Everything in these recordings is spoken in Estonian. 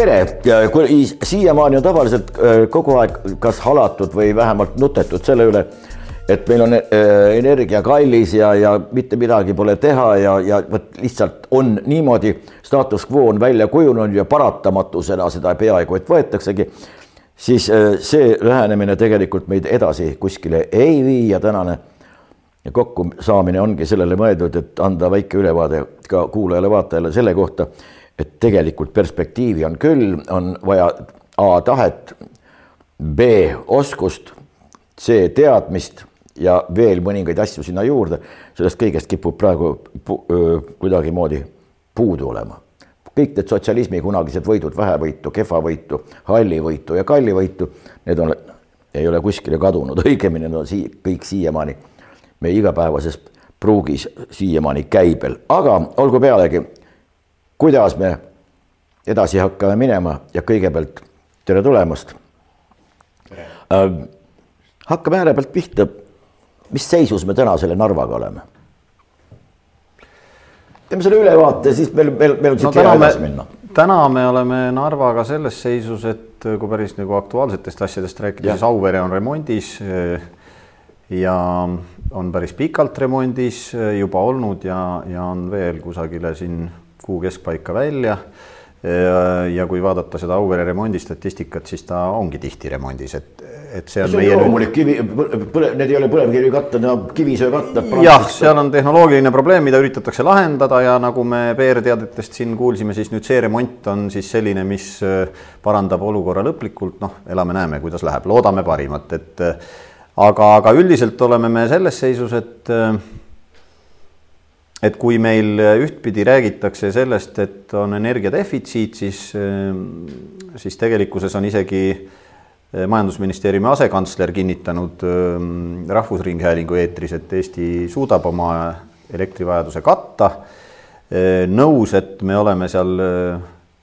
tere, siiamaani on tavaliselt äh, kogu aeg kas halatud või vähemalt nutetud selle üle, et meil on äh, energia kallis ja, ja mitte midagi pole teha ja, ja vot lihtsalt on niimoodi, status quo on välja kujunenud ja paratamatusena seda peaaegu et võetaksegi, siis äh, see lähenemine tegelikult meid edasi kuskile ei vii ja tänane kokkusaamine ongi sellele mõeldud, et anda väike ülevaade ka kuulajale-vaatajale selle kohta et tegelikult perspektiivi on küll, on vaja A tahet, B oskust, C teadmist ja veel mõningaid asju sinna juurde. sellest kõigest kipub praegu pu, kuidagimoodi puudu olema. kõik need sotsialismi kunagised võidud, vähevõitu, kehvavõitu, hallivõitu ja kallivõitu, need on, ei ole kuskile kadunud, õigemini need on sii-, kõik siiamaani meie igapäevases pruugis siiamaani käibel, aga olgu pealegi kuidas me edasi hakkame minema ja kõigepealt tere tulemast. Äh, hakkame ääre pealt pihta. mis seisus me täna selle Narvaga oleme? teeme selle ülevaate, siis meil, meil, meil on siit no, hea edasi minna. täna me oleme Narvaga selles seisus, et kui päris nagu aktuaalsetest asjadest rääkida, siis Auvere on remondis. ja on päris pikalt remondis juba olnud ja, ja on veel kusagile siin kuu keskpaika välja. ja kui vaadata seda Auvere remondistatistikat, siis ta ongi tihti remondis, et, et see on. see on loomulik kivi, põle, need ei ole põlevkivikatted, need on kivisöekattad. jah, seal on tehnoloogiline probleem, mida üritatakse lahendada ja nagu me PR-teadetest siin kuulsime, siis nüüd see remont on siis selline, mis äh, parandab olukorra lõplikult, noh, elame-näeme, kuidas läheb, loodame parimat, et äh, aga, aga üldiselt oleme me selles seisus, et äh, et kui meil ühtpidi räägitakse sellest, et on energiadefitsiit, siis, siis tegelikkuses on isegi majandusministeeriumi asekantsler kinnitanud Rahvusringhäälingu eetris, et Eesti suudab oma elektrivajaduse katta. nõus, et me oleme seal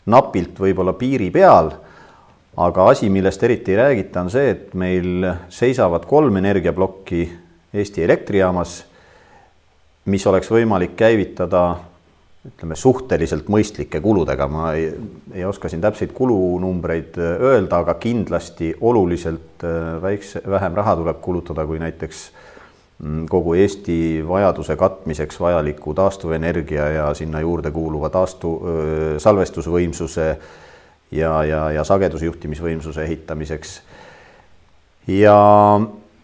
napilt võib-olla piiri peal, aga asi, millest eriti ei räägita, on see, et meil seisavad kolm energiaplokki Eesti elektrijaamas mis oleks võimalik käivitada ütleme suhteliselt mõistlike kuludega, ma ei, ei oska siin täpseid kulunumbreid äh, öelda, aga kindlasti oluliselt äh, väikse, vähem raha tuleb kulutada kui näiteks mm, kogu Eesti vajaduse katmiseks vajaliku taastuvenergia ja sinna juurde kuuluva taastu, salvestusvõimsuse ja, ja, ja sagedusjuhtimisvõimsuse ehitamiseks. ja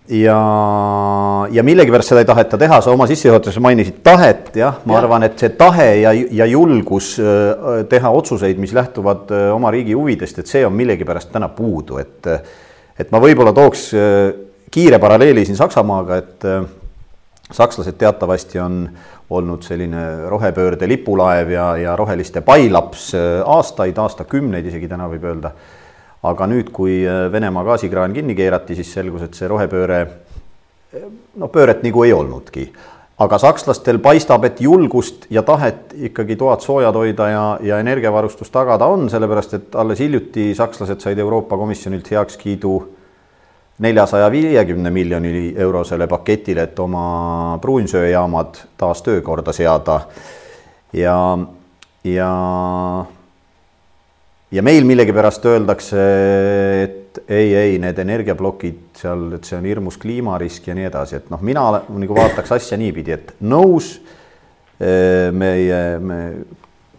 ja, ja millegipärast seda ei taheta teha, sa oma sissejuhatuses mainisid tahet, jah, ma ja. arvan, et see tahe ja, ja julgus äh, teha otsuseid, mis lähtuvad äh, oma riigi huvidest, et see on millegipärast täna puudu, et et ma võib-olla tooks äh, kiire paralleeli siin Saksamaaga, et sakslased teatavasti on olnud selline rohepöörde lipulaev ja, ja roheliste pailaps aastaid, aastakümneid isegi täna võib öelda aga nüüd, kui äh, Venemaa gaasikraan kinni keerati, siis selgus, et see rohepööre, no pööret nagu ei olnudki. aga sakslastel paistab, et julgust ja tahet ikkagi toad soojad hoida ja, ja energiavarustus tagada on, sellepärast et alles hiljuti sakslased said Euroopa Komisjonilt heakskiidu neljasaja viiekümne miljoni eurosele paketile, et oma pruunsööjaamad taas töökorda seada. ja, ja ja meil millegipärast öeldakse, et ei, ei, need energiaplokid seal, et see on hirmus kliimarisk ja nii edasi, et noh, mina nagu vaataks asja niipidi, et nõus, eh, meie me,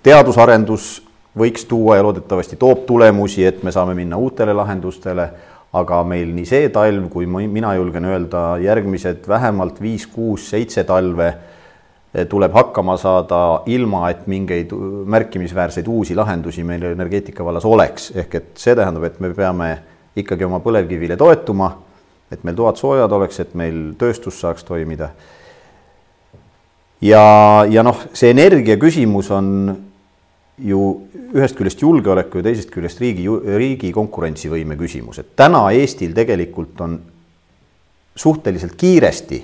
teadusarendus võiks tuua ja loodetavasti toob tulemusi, et me saame minna uutele lahendustele, aga meil nii see talv, kui mina julgen öelda, järgmised vähemalt viis, kuus, seitse talve tuleb hakkama saada ilma, et mingeid märkimisväärseid uusi lahendusi meil energeetika vallas oleks, ehk et see tähendab, et me peame ikkagi oma põlevkivile toetuma, et meil toad soojad oleks, et meil tööstus saaks toimida. ja, ja noh, see energia küsimus on ju ühest küljest julgeoleku ja teisest küljest riigi, riigi konkurentsivõime küsimus, et täna Eestil tegelikult on suhteliselt kiiresti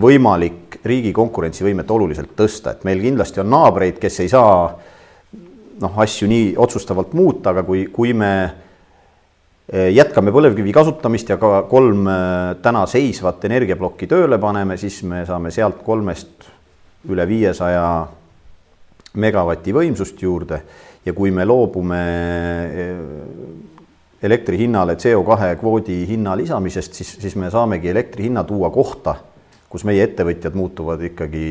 võimalik riigi konkurentsivõimet oluliselt tõsta, et meil kindlasti on naabreid, kes ei saa noh, asju nii otsustavalt muuta, aga kui, kui me eh, jätkame põlevkivi kasutamist ja ka kolm eh, täna seisvat energiaplokki tööle paneme, siis me saame sealt kolmest üle viiesaja megavati võimsust juurde. Ja kui me loobume elektri hinnale CO2 kvoodi hinna lisamisest, siis, siis me saamegi elektri hinna tuua kohta, kus meie ettevõtjad muutuvad ikkagi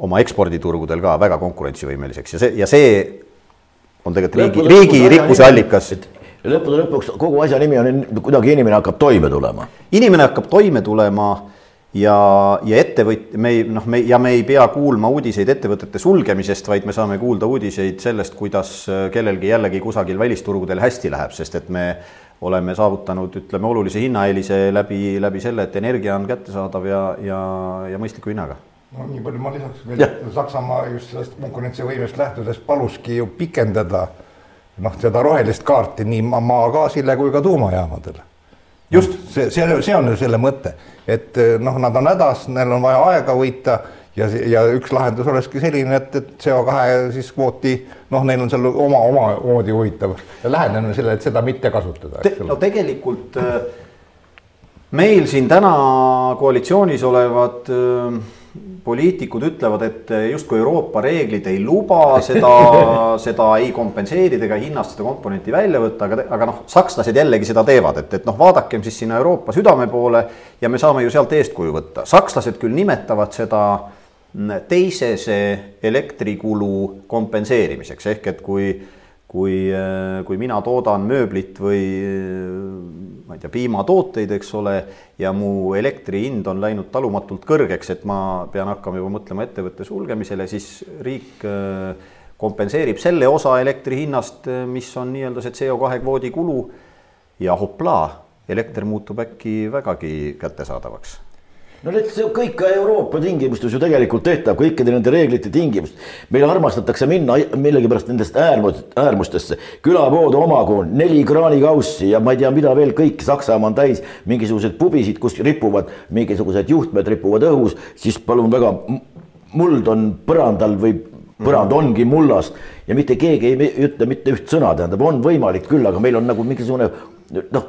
oma eksporditurgudel ka väga konkurentsivõimeliseks ja see, ja see on tegelikult riigi, riigi rikkuse allikas. lõppude lõpuks kogu asja nimi on kuidagi inimene hakkab toime tulema. inimene hakkab toime tulema ja, ja ettevõt-, me ei noh, me ja me ei pea kuulma uudiseid ettevõtete sulgemisest, vaid me saame kuulda uudiseid sellest, kuidas kellelgi jällegi kusagil välisturgudel hästi läheb, sest et me oleme saavutanud, ütleme, olulise hinnaeelise läbi, läbi selle, et energia on kättesaadav ja, ja, ja mõistliku hinnaga no nii palju ma lisaks veel, Saksamaa just sellest konkurentsivõimest lähtudes paluski ju pikendada noh, seda rohelist kaarti nii maagaasile kui ka tuumajaamadele. just see, see, see on ju selle mõte, et noh, nad on hädas, neil on vaja aega võita ja, ja üks lahendus olekski selline, et, et CO2 siis kvooti noh, neil on seal oma, omamoodi huvitav lähenemine sellele, et seda mitte kasutada. no tegelikult äh, meil siin täna koalitsioonis olevad äh, poliitikud ütlevad, et justkui Euroopa reeglid ei luba seda seda ei kompenseerida ega hinnast seda komponenti välja võtta, aga, aga noh, sakslased jällegi seda teevad, et, et noh, vaadakem siis sinna Euroopa südame poole ja me saame ju sealt eeskuju võtta. sakslased küll nimetavad seda teisese elektrikulu kompenseerimiseks. Ehk et kui kui, äh, kui mina toodan mööblit või äh, ma ei tea, piimatooteid, eks ole, ja mu elektri hind on läinud talumatult kõrgeks, et ma pean hakkama juba mõtlema ettevõtte sulgemisele, siis riik äh, kompenseerib selle osa elektri hinnast, mis on nii-öelda see CO2 kvoodi kulu ja hoplaa, elekter muutub äkki vägagi kättesaadavaks no need, see kõik ka Euroopa tingimustes ju tegelikult tehtav, kõikide nende reeglite tingimust. meil armastatakse minna millegipärast nendest äärmus, äärmustesse, külapood omagu, neli kraanikaussi ja ma ei tea, mida veel kõik, Saksamaa on täis. Mingisuguseid pubisid, kus ripuvad mingisugused juhtmed ripuvad õhus, siis palun väga, muld on põrandal või põrand ongi mullast ja mitte keegi ei ütle mitte üht sõna, tähendab, on võimalik küll, aga meil on nagu mingisugune noh,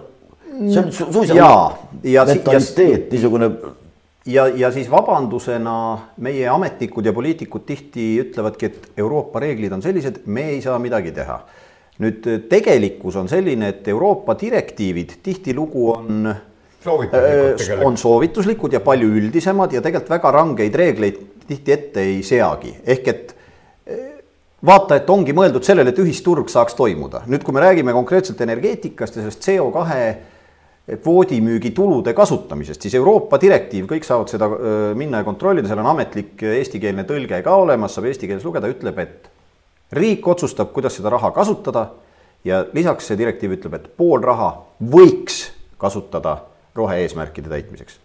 see on suisa ja, ja, mentaliteet, niisugune ja, ja siis vabandusena meie ametnikud ja poliitikud tihti ütlevadki, et Euroopa reeglid on sellised, me ei saa midagi teha. nüüd tegelikkus on selline, et Euroopa direktiivid tihtilugu on soovituslikud, on soovituslikud ja palju üldisemad ja tegelikult väga rangeid reegleid tihti ette ei seagi, ehk et vaata, et ongi mõeldud sellele, et ühisturg saaks toimuda. nüüd, kui me räägime konkreetselt energeetikast ja sellest CO kahe kvoodimüügi tulude kasutamisest, siis Euroopa direktiiv, kõik saavad seda minna ja kontrollida, seal on ametlik eestikeelne tõlge ka olemas, saab eesti keeles lugeda, ütleb, et riik otsustab, kuidas seda raha kasutada ja lisaks see direktiiv ütleb, et pool raha võiks kasutada rohe-eesmärkide täitmiseks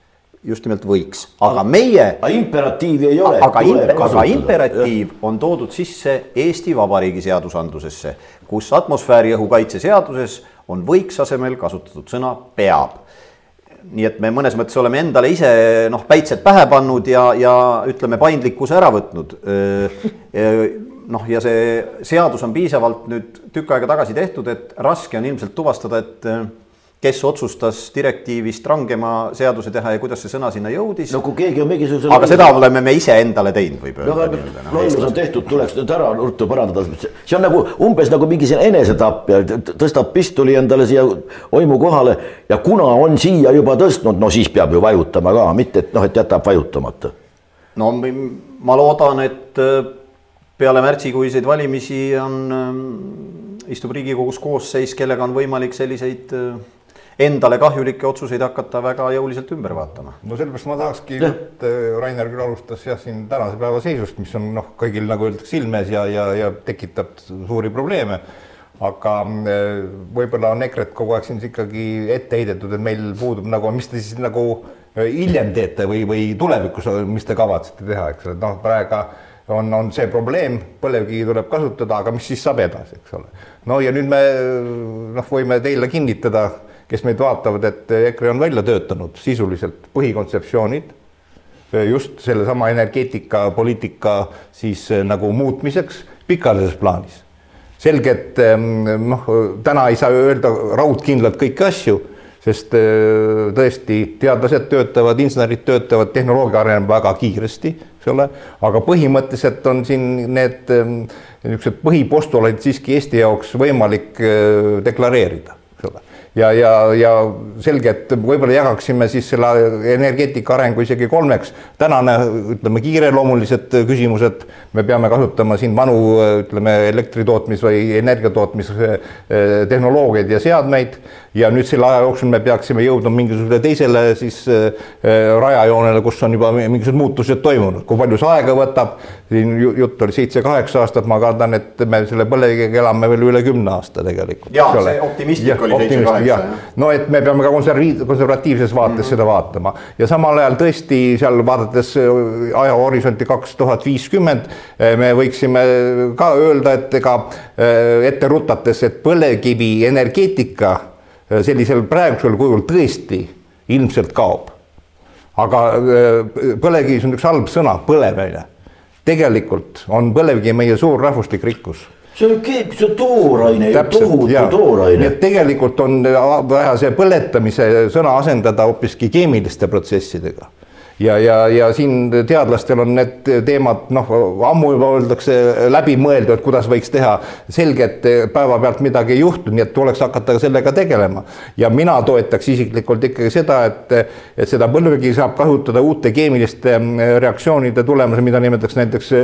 just nimelt võiks, aga meie. aga imperatiivi ei ole. aga, aga imperatiiv on toodud sisse Eesti Vabariigi seadusandlusesse, kus atmosfääriõhu kaitse seaduses on võiks asemel kasutatud sõna peab. nii et me mõnes mõttes oleme endale ise noh, päitsed pähe pannud ja, ja ütleme, paindlikkuse ära võtnud. noh, ja see seadus on piisavalt nüüd tükk aega tagasi tehtud, et raske on ilmselt tuvastada, et kes otsustas direktiivist rangema seaduse teha ja kuidas see sõna sinna jõudis. no kui keegi on mingisuguse. aga seda oleme me ise endale teinud, võib öelda no,. No, lollus on tehtud, tuleks nüüd ära ruttu parandada, see on nagu umbes nagu mingi enesetapp ja tõstab pistoli endale siia oimu kohale ja kuna on siia juba tõstnud, no siis peab ju vajutama ka, mitte et noh, et jätab vajutamata. no ma loodan, et äh, peale märtsikuiseid valimisi on, ähm, istub Riigikogus koosseis, kellega on võimalik selliseid äh, endale kahjulikke otsuseid hakata väga jõuliselt ümber vaatama. no sellepärast ma tahakski, et äh, Rainer küll alustas jah, siin tänase päeva seisust, mis on noh, kõigil nagu öeldakse silmes ja, ja, ja tekitab suuri probleeme. aga äh, võib-olla on EKRE-t kogu aeg siin ikkagi ette heidetud, et meil puudub nagu, mis te siis nagu äh, hiljem teete või, või tulevikus, mis te kavatsete teha, eks ole, noh, praegu on, on see probleem, põlevkivi tuleb kasutada, aga mis siis saab edasi, eks ole. no ja nüüd me noh, võime teile kinnitada kes meid vaatavad, et EKRE on välja töötanud sisuliselt põhikontseptsioonid just sellesama energeetikapoliitika siis eh, nagu muutmiseks pikaajalises plaanis. selge, et ehm, noh, täna ei saa öelda raudkindlalt kõiki asju, sest eh, tõesti teadlased töötavad, insenerid töötavad, tehnoloogia areneb väga kiiresti, eks ole, aga põhimõtteliselt on siin need niisugused põhipostulaadid siiski Eesti jaoks võimalik deklareerida, ja, ja, ja selge, et võib-olla jagaksime siis selle energeetika arengu isegi kolmeks. tänane, ütleme, kiireloomulised küsimused, me peame kasutama siin vanu, ütleme, elektritootmis või energiatootmistehnoloogiaid ja seadmeid ja nüüd selle aja jooksul me peaksime jõudma mingisugusele teisele siis äh, rajajoonele, kus on juba mingisugused muutused toimunud, kui palju see aega võtab. siin jutt oli seitse-kaheksa aastat, ma kardan, et me selle põlevkiviga elame veel üle kümne aasta tegelikult. ja see optimistlik oli seitse-kaheksa. no et me peame ka konservi-, konservatiivses vaates mm -hmm. seda vaatama ja samal ajal tõesti seal vaadates äh, ajahorisonti kaks tuhat viiskümmend, äh, me võiksime ka öelda, et ega ette rutates, et põlevkivi energeetika Äh, sellisel praegusel kujul tõesti ilmselt kaob. aga äh, põlevkivis on üks halb sõna, põlev. tegelikult on põlevkivi meie suur rahvuslik rikkus see on, see on tooraine, tohutu tooraine. nii et tegelikult on vaja see põletamise sõna asendada hoopiski keemiliste protsessidega ja, ja, ja siin teadlastel on need teemad noh, ammu juba öeldakse läbi mõeldud, kuidas võiks teha. selge, et päevapealt midagi ei juhtu, nii et tuleks hakata sellega tegelema. ja mina toetaks isiklikult ikkagi seda, et, et seda põlevkivi saab kasutada uute keemiliste reaktsioonide tulemusel, mida nimetatakse näiteks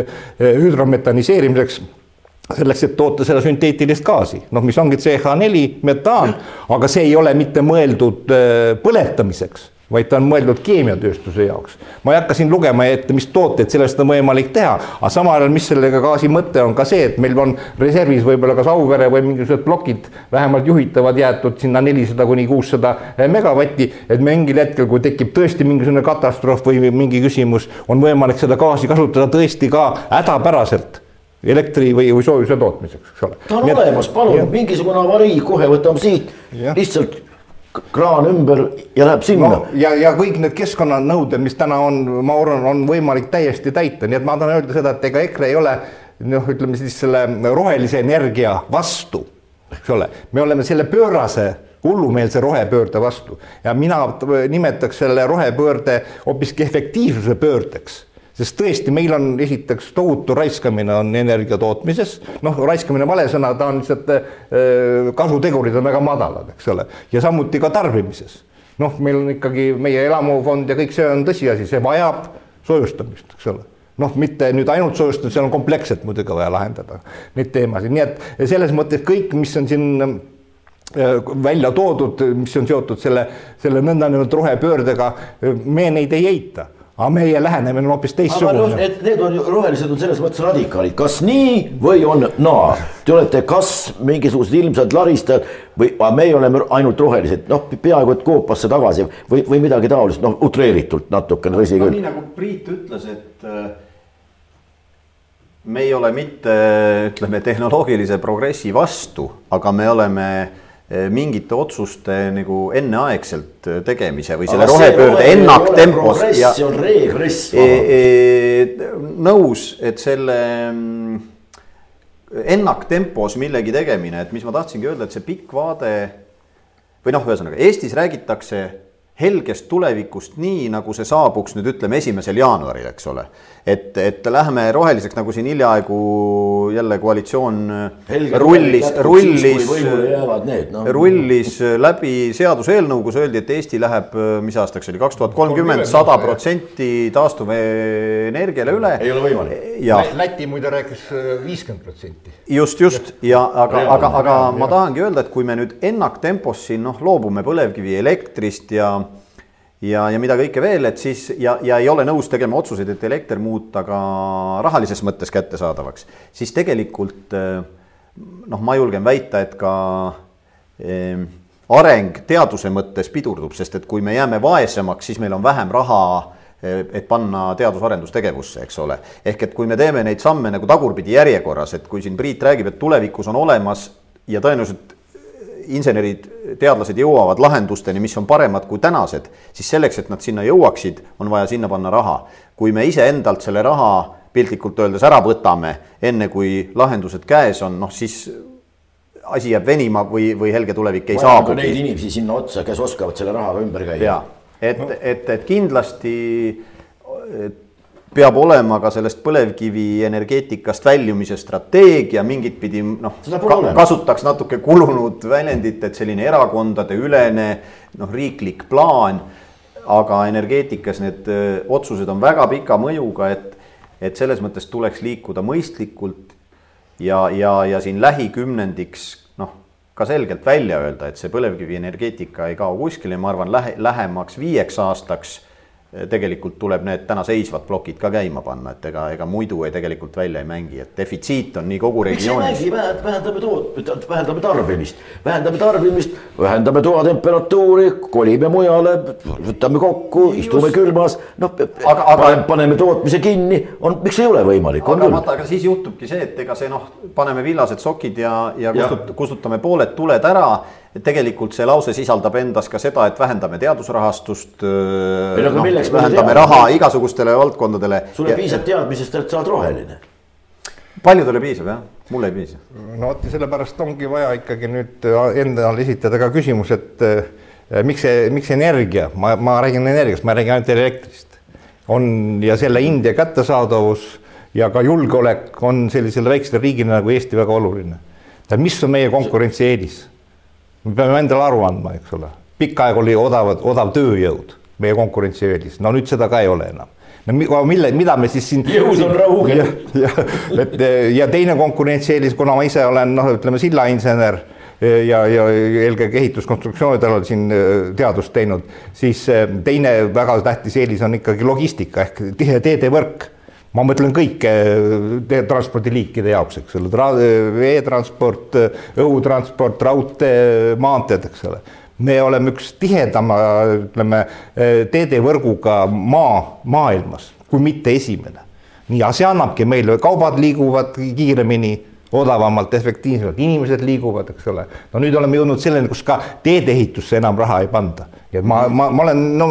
hüdrometaniseerimiseks selleks, et toota seda sünteetilist gaasi, noh, mis ongi CH4 metaan, aga see ei ole mitte mõeldud põletamiseks vaid ta on mõeldud keemiatööstuse jaoks. ma ei hakka siin lugema ette, mis tooteid sellest on võimalik teha, aga samal ajal, mis sellega gaasi mõte on ka see, et meil on reservis võib-olla kas Auvere või mingisugused plokid vähemalt juhitavad jäetud sinna nelisada kuni kuussada megavatti, et mingil hetkel, kui tekib tõesti mingisugune katastroof või mingi küsimus, on võimalik seda gaasi kasutada tõesti ka hädapäraselt elektri või, või soojuse tootmiseks, eks ole. ta on olemas, palun, mingisugune avarii, kohe võtame siit, lihtsalt kraan ümber ja läheb sinna. No,. ja, ja kõik need keskkonnanõuded, mis täna on, ma arvan, on võimalik täiesti täita, nii et ma tahan öelda seda, et ega EKRE ei ole noh, ütleme siis selle rohelise energia vastu, eks ole, me oleme selle pöörase hullumeelse rohepöörde vastu. Ja mina nimetaks selle rohepöörde hoopiski efektiivsuse pöördeks sest tõesti, meil on esiteks tohutu raiskamine on energia tootmises, noh, raiskamine vale sõna, ta on lihtsalt äh, kasutegurid on väga madalad, eks ole, ja samuti ka tarbimises. noh, meil on ikkagi meie elamufond ja kõik see on tõsiasi, see vajab soojustamist, eks ole. Noh, mitte nüüd ainult soojustamist, seal on kompleksselt muidugi vaja lahendada neid teemasid, nii et selles mõttes kõik, mis on siin äh, välja toodud, mis on seotud selle, selle nõndanimetatud rohepöördega, me neid ei eita aga meie lähenemine on hoopis teistsugune. Need, need on ju rohelised on selles mõttes radikaalid, kas nii või on naa. Te olete kas mingisugused ilmsad laristajad või meie oleme ainult rohelised, noh, peaaegu et koopasse tagasi või, või midagi taolist, noh, utreeritult natukene, tõsi küll. nii nagu Priit ütles, et äh, me ei ole mitte, ütleme, tehnoloogilise progressi vastu, aga me oleme mingite otsuste nagu enneaegselt eh, tegemise või selle rohepöörde ennaktempos. see on regress e,. E, nõus, et selle mm, ennaktempos millegi tegemine, et mis ma tahtsingi öelda, et see pikk vaade või noh, ühesõnaga Eestis räägitakse helgest tulevikust nii, nagu see saabuks nüüd ütleme esimesel jaanuaril, eks ole. et, et lähme roheliseks, nagu siin hiljaaegu jälle koalitsioon Helge rullis, rullis, no. rullis läbi seaduseelnõu, kus öeldi, et Eesti läheb, mis aastaks oli, kaks tuhat kolmkümmend, sada protsenti taastuvenergiale üle. ei ole võimalik. Läti muide rääkis viiskümmend protsenti. just, just ja aga, aga, aga ma tahangi öelda, et kui me nüüd ennaktempos siin noh, loobume põlevkivielektrist ja ja, ja mida kõike veel, et siis ja, ja ei ole nõus tegema otsuseid, et elekter muuta ka rahalises mõttes kättesaadavaks, siis tegelikult eh, noh, ma julgen väita, et ka eh, areng teaduse mõttes pidurdub, sest et kui me jääme vaesemaks, siis meil on vähem raha eh, et panna teadus-arendustegevusse, eks ole. ehk et kui me teeme neid samme nagu tagurpidi järjekorras, et kui siin Priit räägib, et tulevikus on olemas ja tõenäoliselt insenerid, teadlased jõuavad lahendusteni, mis on paremad kui tänased, siis selleks, et nad sinna jõuaksid, on vaja sinna panna raha. kui me iseendalt selle raha piltlikult öeldes ära võtame, enne kui lahendused käes on, noh siis asi jääb venima või, või helge tulevik ei saabu. Neid inimesi sinna otsa, kes oskavad selle rahaga ümber käia. ja, et, et, et kindlasti peab olema ka sellest põlevkivi energeetikast väljumise strateegia mingit pidi noh kasutaks natuke kulunud väljendit, et selline erakondadeülene noh, riiklik plaan. aga energeetikas need öö, otsused on väga pika mõjuga, et, et selles mõttes tuleks liikuda mõistlikult ja, ja, ja siin lähikümnendiks noh, ka selgelt välja öelda, et see põlevkivienergeetika ei kao kuskile, ma arvan, lähe, lähemaks viieks aastaks tegelikult tuleb need täna seisvad plokid ka käima panna, et ega, ega muidu ei tegelikult välja ei mängi, et defitsiit on nii kogu regioonis. vähendame toot-, vähendame tarbimist, vähendame tarbimist, vähendame toatemperatuuri, kolime mujale, võtame kokku, istume külmas, noh, Aga- aga- paneme, paneme tootmise kinni, on, miks ei ole võimalik, on aga küll. vaata, aga siis juhtubki see, et ega see noh, paneme villased sokid ja, ja kustut, kustutame pooled tuled ära. Et tegelikult see lause sisaldab endas ka seda, et vähendame teadusrahastust. Ei, no noh, vähendame raha igasugustele valdkondadele. sulle piisab teadmisest, et sa oled roheline. paljudele piisab jah, mulle ei piisa. no vot ja sellepärast ongi vaja ikkagi nüüd äh, endale esitada ka küsimus, et äh, miks see, miks energia, ma, ma räägin energiast, ma ei räägi ainult elektrist, on ja selle hind ja kättesaadavus ja ka julgeolek on sellisele väiksele riigile nagu Eesti väga oluline. tähendab, mis on meie konkurentsieelis? Me peame endale aru andma, eks ole, pikka aega oli odavad, odav tööjõud. Meie konkurentsieelis, no nüüd seda ka ei ole enam. No mi- mille, mida me siis siin. Jõud on jah, et ja teine konkurentsieelis, kuna ma ise olen noh, ütleme sillainsener ja, ja eelkõige ehituskonstruktsioonidel olen siin äh, teadust teinud, siis äh, teine väga tähtis eelis on ikkagi logistika ehk tihe teedevõrk ma mõtlen kõike äh, transpordiliikide jaoks, eks ole, veetransport, õhutransport, raudtee, maanteed, eks ole me oleme üks tihedama, ütleme teedevõrguga maa maailmas, kui mitte esimene. ja see annabki meile, kaubad liiguvad kiiremini, odavamalt, efektiivsemalt, inimesed liiguvad, eks ole. no nüüd oleme jõudnud selleni, kus ka teedeehitusse enam raha ei panda. Ja ma, ma, ma olen no,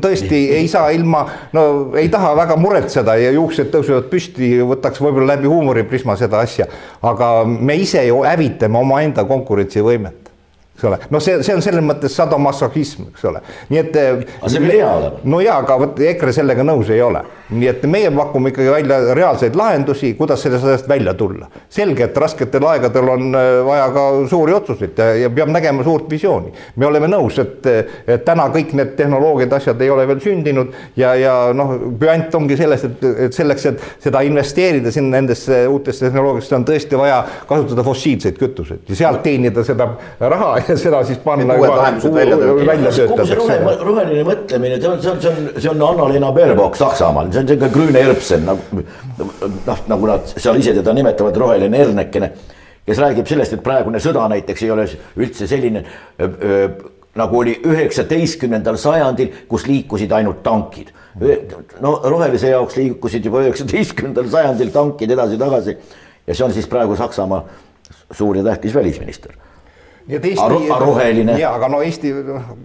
tõesti ei saa ilma, no ei taha väga muretseda ja juuksed tõusevad püsti, võtaks võib-olla läbi huumoriprisma seda asja, aga me ise ju hävitame omaenda konkurentsivõimet eks ole, no see, see on selles mõttes sadomasohhism, eks ole, nii et. aga see peab hea olema. no ja, aga vot EKRE sellega nõus ei ole, nii et meie pakume ikkagi välja reaalseid lahendusi, kuidas sellest asjast välja tulla. selge, et rasketel aegadel on äh, vaja ka suuri otsuseid ja, ja peab nägema suurt visiooni. me oleme nõus, et, et täna kõik need tehnoloogiad, asjad ei ole veel sündinud ja, ja noh, püant ongi selles, et, et selleks, et seda investeerida sinna nendesse uutesse tehnoloogiatesse on tõesti vaja kasutada fossiilseid kütuseid ja sealt teenida seda raha seda siis panna. uued lahendused välja töötada. roheline mõtlemine, see on, see on, see on, see on Anna-Lena Baerbock Saksamaal, see on sihuke Grüne Erbsen nagu noh, nagu nad seal ise teda nimetavad, roheline hernekene. kes räägib sellest, et praegune sõda näiteks ei ole üldse selline öö, nagu oli üheksateistkümnendal sajandil, kus liikusid ainult tankid. no rohelise jaoks liikusid juba üheksateistkümnendal sajandil tankid edasi-tagasi ja see on siis praegu Saksamaa suur ja tähtis välisminister nii et Eesti. Roheline. ja, aga no Eesti,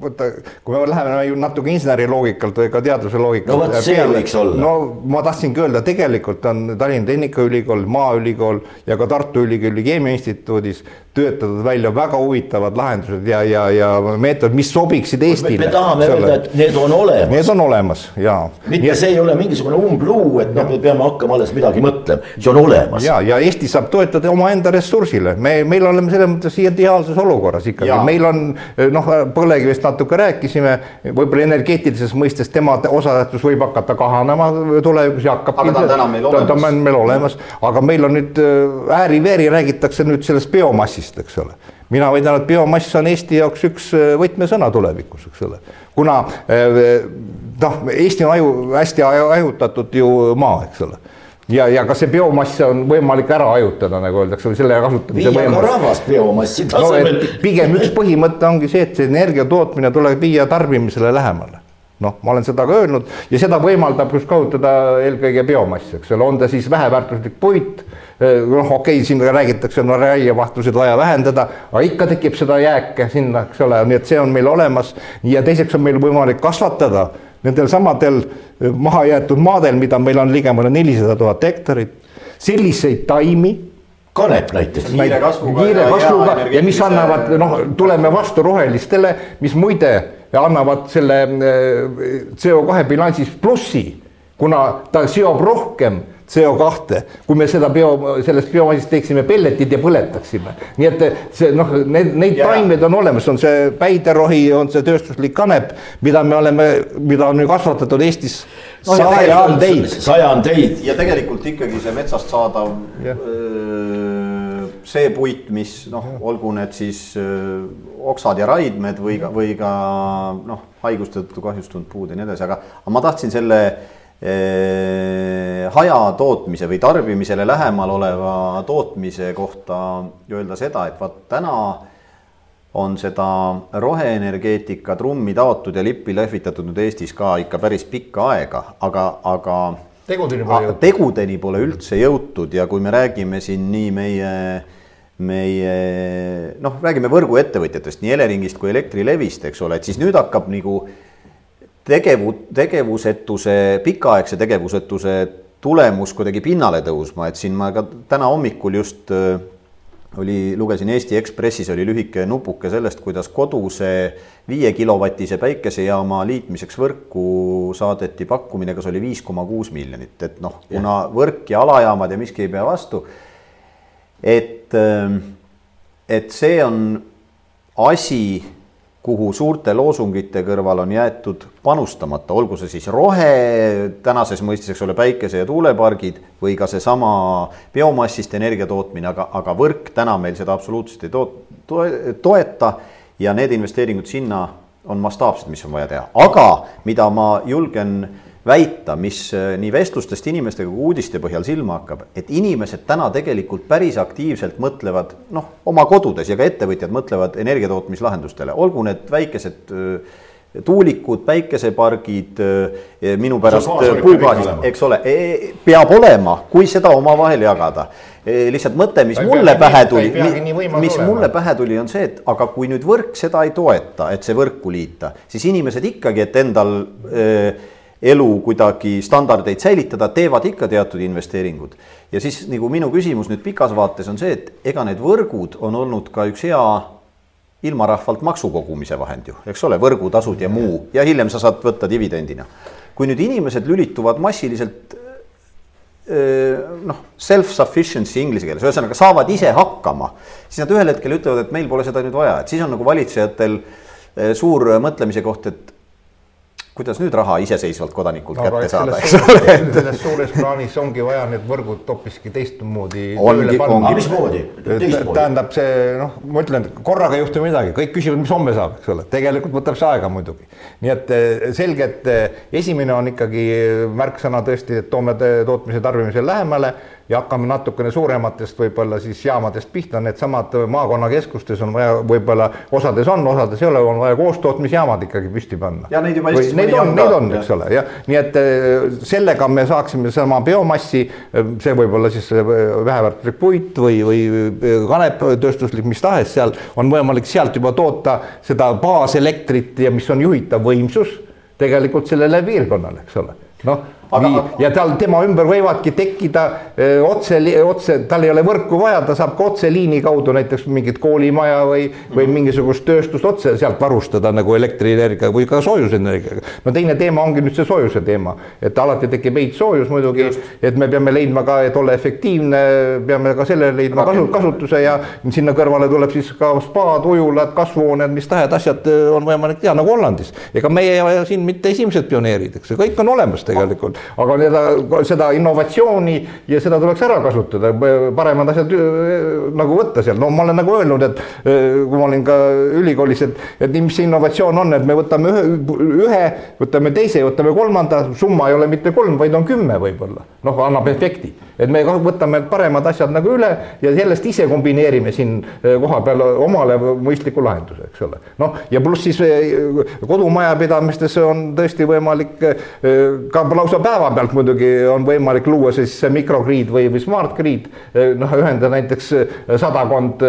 vaata, kui me läheme ju natuke inseneri loogikalt või ka teaduse loogikalt. No vot, see võiks olla. no ma tahtsingi öelda, tegelikult on Tallinna Tehnikaülikool, Maaülikool ja ka Tartu Ülikooli Keemiainstituudis töötatud välja väga huvitavad lahendused ja, ja, ja meetodid, mis sobiksid Eestile. me tahame öelda, et need on olemas. Need on olemas ja. mitte see ei ole mingisugune umbluu, et noh, me peame hakkama alles midagi mõtlema, see on olemas. ja, ja Eesti saab toetada omaenda ressursile, me, meil oleme selles mõttes ideaalses olukorras ikkagi, meil on noh, põlevkivist natuke rääkisime, võib-olla energeetilises mõistes tema osatähtsus võib hakata kahanema tulevikus ja hakkab. aga ta on täna meil olemas. ta on meil olemas, aga meil on nüüd ääri-veeri räägitakse nüüd sellest biomassist, eks ole. Mina väidan, et biomass on Eesti jaoks üks võtmesõna tulevikus, eks ole, kuna noh, Eesti on aju, hästi hajutatud ju maa, eks ole ja, ja kas see biomass on võimalik ära hajutada, nagu öeldakse, või selle kasutamise viia ka rahvast biomassi tasemel no,. pigem üks põhimõte ongi see, et see energia tootmine tuleb viia tarbimisele lähemale. noh, ma olen seda ka öelnud ja seda võimaldab just kasutada eelkõige biomass, eks ole, on ta siis väheväärtuslik puit. noh, okei okay,, siin räägitakse, no raiemahtusid vaja vähendada, aga ikka tekib seda jääke sinna, eks ole, nii et see on meil olemas ja teiseks on meil võimalik kasvatada nendel samadel mahajäetud maadel, mida meil on ligemale nelisada tuhat hektarit, selliseid taimi. kanep näiteks. kiire kasvuga. kiire kasvuga ja, ja mis annavad, noh, tuleme vastu rohelistele, mis muide annavad selle CO2 bilansis plussi kuna ta seob rohkem CO2, kui me seda bio, sellest biomassist teeksime pelletid ja põletaksime. nii et see noh, need, neid yeah. taimed on olemas, on see päiderohi, on see tööstuslik kanep, mida me oleme, mida on ju kasvatatud Eestis no, sajandeid. sajandeid. ja tegelikult ikkagi see metsast saadav yeah. see puit, mis noh, olgu need siis öö, oksad ja raidmed või ka, või ka noh, haiguste tõttu kahjustunud puud ja nii edasi, aga, ma tahtsin selle hajatootmise või tarbimisele lähemal oleva tootmise kohta öelda seda, et vaat täna on seda roheenergeetika trummi taotud ja lippi lehvitatud nüüd Eestis ka ikka päris pikka aega, aga, aga tegudeni pole jõutud. tegudeni pole üldse jõutud ja kui me räägime siin nii meie meie noh, räägime võrguettevõtjatest, nii Eleringist kui Elektrilevist, eks ole, et siis nüüd hakkab nagu tegevu-, tegevusetuse, pikaaegse tegevusetuse tulemus kuidagi pinnale tõusma, et siin ma ka täna hommikul just äh, oli, lugesin Eesti Ekspressis oli lühike nupuke sellest, kuidas koduse viie kilovatise päikesejaama liitmiseks võrku saadeti pakkumine, kas oli viis koma kuus miljonit, et noh, kuna võrk ja alajaamad ja miski ei pea vastu. et, äh, et see on asi kuhu suurte loosungite kõrval on jäetud panustamata, olgu see siis rohe, tänases mõistes, eks ole, päikese- ja tuulepargid või ka seesama biomassist energia tootmine, aga, aga võrk täna meil seda absoluutselt ei toot-, toeta ja need investeeringud sinna on mastaapsed, mis on vaja teha, aga mida ma julgen väita, mis äh, nii vestlustest inimestega kui uudiste põhjal silma hakkab, et inimesed täna tegelikult päris aktiivselt mõtlevad noh, oma kodudes ja ka ettevõtjad mõtlevad energiatootmislahendustele, olgu need väikesed äh, tuulikud, päikesepargid, äh, minu pärast puugaasist, eks ole, e, e, peab olema, kui seda omavahel jagada. E, lihtsalt mõte, mis ta mulle pähe tuli, mis olema. mulle pähe tuli, on see, et aga kui nüüd võrk seda ei toeta, et see võrku liita, siis inimesed ikkagi, et endal öö, elu kuidagi standardeid säilitada, teevad ikka teatud investeeringud. ja siis nagu minu küsimus nüüd pikas vaates on see, et ega need võrgud on olnud ka üks hea ilmarahvalt maksu kogumise vahend ju, eks ole, võrgutasud ja muu ja hiljem sa saad võtta dividendina. kui nüüd inimesed lülituvad massiliselt noh, self-sufficiency inglise keeles, ühesõnaga saavad ise hakkama, siis nad ühel hetkel ütlevad, et meil pole seda nüüd vaja, et siis on nagu valitsejatel suur mõtlemise koht, et kuidas nüüd raha iseseisvalt kodanikult no, kätte saada, eks ole. selles suures plaanis ongi vaja need võrgud hoopiski teistmoodi. mismoodi? tähendab see noh, ma ütlen, korraga ei juhtu midagi, kõik küsivad, mis homme saab, eks ole, tegelikult võtab see aega muidugi. nii et eh, selge, et eh, esimene on ikkagi märksõna tõesti, et toome tootmise tarbimisele lähemale ja hakkame natukene suurematest võib-olla siis jaamadest pihta, needsamad maakonnakeskustes on vaja, võib-olla osades on, osades ei ole, on vaja koostootmisjaamad ikkagi püsti panna. ja neid juba Eestis mõni on. Neid on, eks ole, jah, nii et eh, sellega me saaksime sama biomassi, eh, see võib olla siis eh, väheväärtuslik puit või, või kanep, tööstuslik, mis tahes, seal on võimalik sealt juba toota seda baaselektrit ja mis on juhitav võimsus tegelikult sellele piirkonnale, eks ole noh, nii ja tal, tema ümber võivadki tekkida öö, otse, otse, tal ei ole võrku vaja, ta saab ka otseliini kaudu näiteks mingit koolimaja või, või mhm. mingisugust tööstust otse sealt varustada nagu elektrienergia või ka soojusenergiaga. no teine teema ongi nüüd see soojuse teema, et alati tekib heitsoojus muidugi, et me peame leidma ka, et olla efektiivne, peame ka sellele leidma kasu, kasutuse ja sinna kõrvale tuleb siis ka spaad, ujulad, kasvuhooned, mis tahes asjad on võimalik teha nagu Hollandis. ega meie siin mitte esimesed pioneerid, eks ju, kõik on olemas tegelikult, aga seda, seda innovatsiooni ja seda tuleks ära kasutada, paremad asjad nagu võtta seal, no ma olen nagu öelnud, et kui ma olin ka ülikoolis, et, et mis see innovatsioon on, et me võtame ühe, ühe, võtame teise, võtame kolmanda, summa ei ole mitte kolm, vaid on kümme võib-olla, noh, annab efekti. Et me võtame paremad asjad nagu üle ja sellest ise kombineerime siin eh, kohapeal omale mõistliku lahenduse, eks ole. noh, ja pluss siis kodumajapidamistes on tõesti võimalik ka lausa päevapealt muidugi on võimalik luua siis mikrogrid või, või smart grid. noh, ühendada näiteks sadakond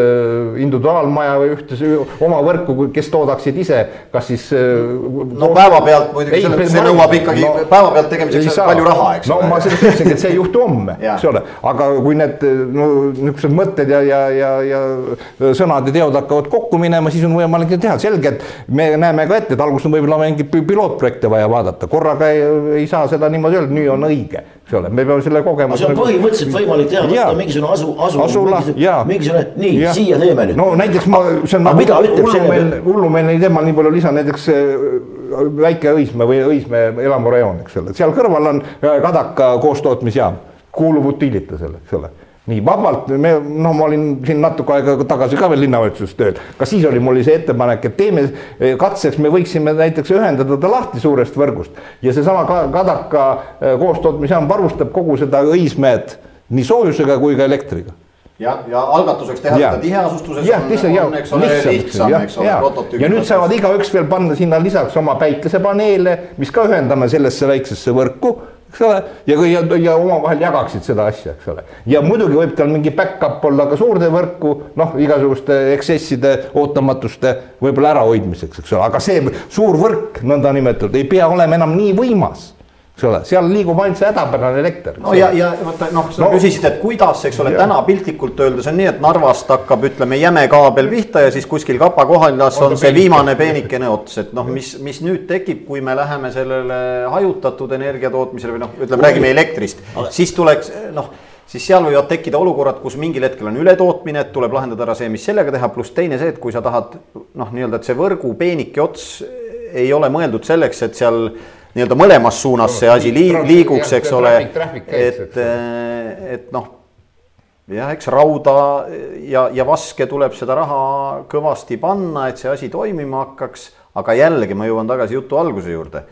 individuaalmaja või ühte oma võrku, kes toodaksid ise, kas siis. no päevapealt muidugi, see nõuab ikkagi no, päevapealt tegemiseks palju raha, eks no, ole. no ma sellest ütlesingi, et see ei juhtu homme eks ole, aga kui need no niisugused mõtted ja, ja, ja, ja sõnad ja teod hakkavad kokku minema, siis on võimalik neid teha, selge, et me näeme ka ette, et alguses on võib-olla mingeid pilootprojekte vaja vaadata, korraga ei, ei saa seda niimoodi ma ei öelnud, nüüd on õige, eks ole, me peame selle kogemuse. see on nagu- põhimõtteliselt võimalik teha, võtta mingisugune asu, asu, asula, mingisugune, mingisugune, nii, siia teeme nüüd. no näiteks ma, see on nagu hullumeelne, hullumeelne teema, nii palju lisan näiteks äh, väike Õismäe või Õismäe elamurajoon, eks ole, seal kõrval on äh, Kadaka koostootmisjaam, kuulub Utilitasele, eks ole nii vabalt, me, no ma olin siin natuke aega tagasi ka veel linnavalitsuses tööl, ka siis oli mul see ettepanek, et teeme eh, katseks, me võiksime näiteks ühendada ta lahti suurest võrgust. Ja seesama Kadaka eh, koostootmisjaam varustab kogu seda Õismäed nii soojusega kui ka elektriga. Ja, ja algatuseks teha ja. seda tiheasustuses ja, lihtsalt, ja, lihtsam, eks ole, prototüüp. ja nüüd saavad igaüks veel panna sinna lisaks oma päikesepaneele, mis ka ühendame sellesse väiksesse võrku eks ole, ja, ja, ja omavahel jagaksid seda asja, eks ole. ja muidugi võib tal mingi back-up olla ka suurde võrku, noh, igasuguste eksesside, ootamatuste võib-olla ärahoidmiseks, eks ole, aga see suur võrk, nõndanimetatud, ei pea olema enam nii võimas eks ole, seal liigub ainult see hädapärane elekter. no ja, ja vaata noh, sa no, küsisid, et kuidas, eks ole, täna piltlikult öeldes on nii, et Narvast hakkab, ütleme, jäme kaabel pihta ja siis kuskil kapa kohaldas on, on see viimane peenikene ots, et noh, mis, mis nüüd tekib, kui me läheme sellele hajutatud energiatootmisele või noh, ütleme, räägime elektrist, siis tuleks noh siis seal võivad tekkida olukorrad, kus mingil hetkel on ületootmine, et tuleb lahendada ära see, mis sellega teha, pluss teine see, et kui sa tahad noh, nii-öelda, et see võrgu peenike ots ei ole mõeldud selleks, et seal nii-öelda mõlemas suunas see asi liiguks, eks ole. et, äh, et noh, jah, eks rauda ja, ja vaske tuleb seda raha kõvasti panna, et see asi toimima hakkaks. aga jällegi ma jõuan tagasi jutu alguse juurde.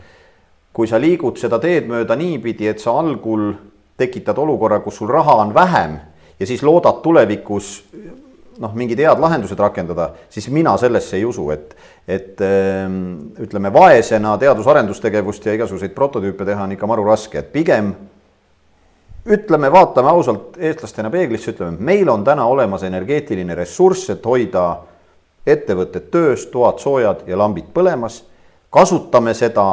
kui sa liigud seda teed mööda niipidi, et sa algul tekitad olukorra, kus sul raha on vähem ja siis loodad tulevikus noh, mingid head lahendused rakendada, siis mina sellesse ei usu, et, et ehm, ütleme, vaesena teadus-arendustegevust ja igasuguseid prototüüpe teha on ikka maru raske, et pigem ütleme, vaatame ausalt eestlastena peeglisse, ütleme, meil on täna olemas energeetiline ressurss, et hoida ettevõtted töös, toad soojad ja lambid põlemas. kasutame seda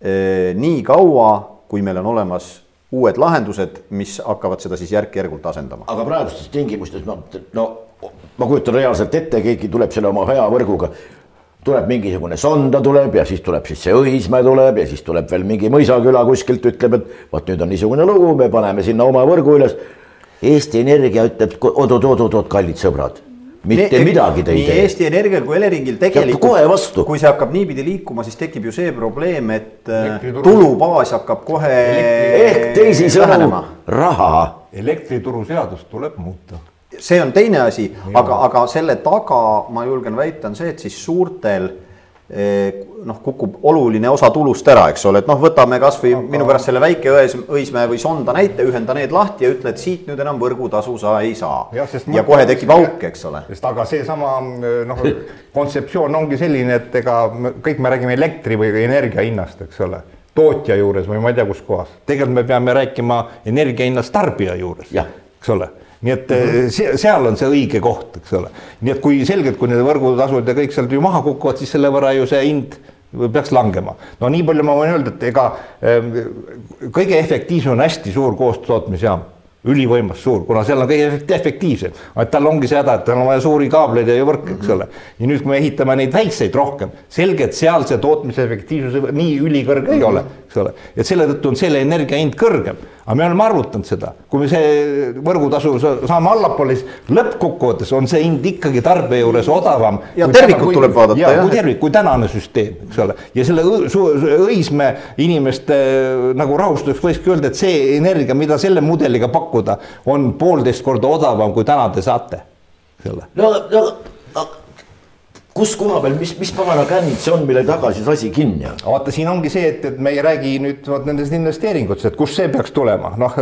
eh, nii kaua, kui meil on olemas uued lahendused, mis hakkavad seda siis järk-järgult asendama. aga praegustes tingimustes no, no ma kujutan reaalselt ette, keegi tuleb selle oma hea võrguga, tuleb mingisugune Sonda tuleb ja siis tuleb siis see Õismäe tuleb ja siis tuleb veel mingi mõisaküla kuskilt ütleb, et vot nüüd on niisugune lugu, me paneme sinna oma võrgu üles. Eesti Energia ütleb oot-oot-oot-oot, kallid sõbrad mitte nii, midagi te ei tee. nii Eesti Energial kui Eleringil tegelikult, kui see hakkab niipidi liikuma, siis tekib ju see probleem, et äh, tulubaas hakkab kohe. ehk teisisõnu raha. elektrituruseadust tuleb muuta. see on teine asi, aga, aga selle taga ma julgen väita, on see, et siis suurtel noh, kukub oluline osa tulust ära, eks ole, et noh, võtame kasvõi aga... minu pärast selle väike ões, Õismäe või Sonda näite, ühenda need lahti ja ütle, et siit nüüd enam võrgutasu sa ei saa. ja, ja kohe tekib auk, eks ole. sest aga seesama noh, kontseptsioon ongi selline, et ega kõik me räägime elektri või energia hinnast, eks ole tootja juures või ma ei tea, kus kohas. tegelikult me peame rääkima energia hinnast tarbija juures, eks ole nii et mm -hmm. seal on see õige koht, eks ole. nii et kui selgelt, kui need võrgutasud ja kõik sealt ju maha kukuvad, siis selle võrra ju see hind peaks langema. no nii palju ma võin öelda, et ega ehm, kõige efektiivsem on hästi suur koostootmisjaam ülivõimas suur, kuna seal on kõige efektiivsem, et tal ongi see häda, et tal on vaja suuri kaableid ja võrke, eks ole. ja nüüd, kui me ehitame neid väikseid rohkem, selge, et seal see tootmise efektiivsus nii ülikõrge ei ole, eks ole. et selle tõttu on selle energia hind kõrgem aga me oleme arvutanud seda, kui me see võrgutasu saame allapoole, siis lõppkokkuvõttes on see hind ikkagi tarbija juures odavam. ja tervikut kui, tuleb vaadata. ja kui tervik, kui tänane süsteem, eks ole, ja selle Õismäe inimeste nagu rahustuseks võikski öelda, et see energia, mida selle mudeliga pakkuda, on poolteist korda odavam, kui täna te saate. no, no kus koha peal, mis, mis pagana kännid see on, mille taga siis asi kinni on? vaata, siin ongi see, et, et me ei räägi nüüd vot nendest investeeringutest, et kust see peaks tulema, noh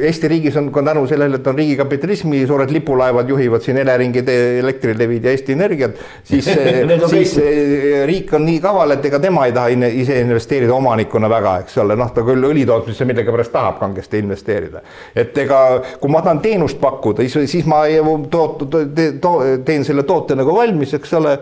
Eesti riigis on ka tänu sellele, et on riigikapitalismi suured lipulaevad juhivad siin Eleringid, Elektrilevid ja Eesti Energiat, siis siis eh, riik on nii kaval, et ega tema ei taha ise investeerida omanikuna väga, eks ole, noh, ta küll õlitootmisse millegipärast tahab kangesti investeerida. et ega kui ma tahan teenust pakkuda, siis, siis ma toot, to, teen selle toote nagu valmis, eks ole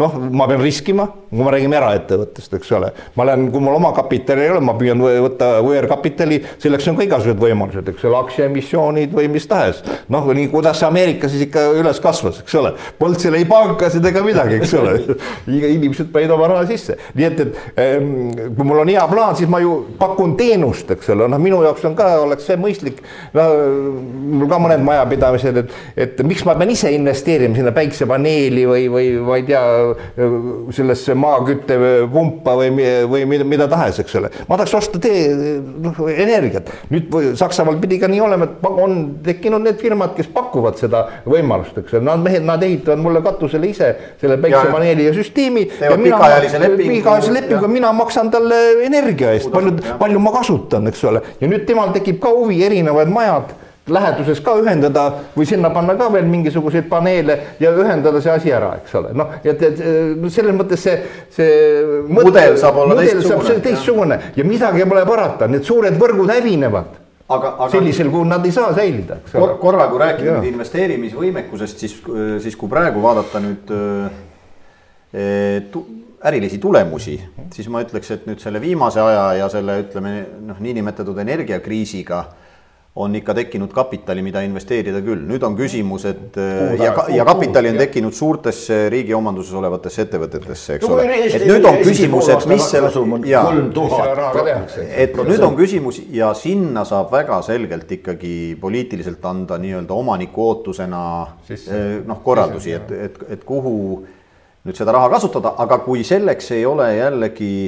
noh, ma pean riskima, kui me räägime eraettevõttest, eks ole. ma lähen, kui mul oma kapitali ei ole, ma püüan võtta võõrkapitali, selleks on ka igasugused võimalused, eks ole, aktsiaemissioonid või mis tahes. noh, nii kuidas see Ameerika siis ikka üles kasvas, eks ole. Polnud seal ei pankasid ega midagi, eks ole inimesed panid oma raha sisse, nii et, et ehm, kui mul on hea plaan, siis ma ju pakun teenust, eks ole, noh, minu jaoks on ka, oleks see mõistlik. no mul ka mõned majapidamised, et, et miks ma pean ise investeerima sinna päiksepaneeli või, või ma ei tea, sellesse maaküttepumpa või, või mida, mida tahes, eks ole. ma tahaks osta tee, noh energiat, nüüd Saksamaal pidi ka nii olema, et on tekkinud need firmad, kes pakuvad seda võimalust, eks ole, nad mehed, nad ehitavad mulle katusele ise selle päiksepaneeli ja süsteemi. pikaajalise lepingu. pikaajalise lepingu, mina maksan talle energia eest, palju, palju ma kasutan, eks ole, ja nüüd temal tekib ka huvi, erinevad majad läheduses ka ühendada või sinna panna ka veel mingisuguseid paneele ja ühendada see asi ära, eks ole, noh, et, et selles mõttes see, see mudel saab olla teistsugune, teistsugune ja midagi pole parata, need suured võrgud hävinevad. Aga, aga sellisel kujul nad ei saa säilida, ole. korra, kui rääkida nüüd investeerimisvõimekusest, siis, siis kui praegu vaadata nüüd e, tu, ärilisi tulemusi, siis ma ütleks, et nüüd selle viimase aja ja selle ütleme noh, niinimetatud energiakriisiga on ikka tekkinud kapitali, mida investeerida küll. nüüd on küsimus, et kuhu ja, ja kapitali on tekkinud suurtesse riigi omanduses olevatesse ettevõtetesse, eks ole. et nüüd on küsimus, et mis selle, ja, et nüüd on küsimus ja sinna saab väga selgelt ikkagi poliitiliselt anda nii-öelda omaniku ootusena eh, noh, korraldusi, et, et, et kuhu nüüd seda raha kasutada, aga kui selleks ei ole jällegi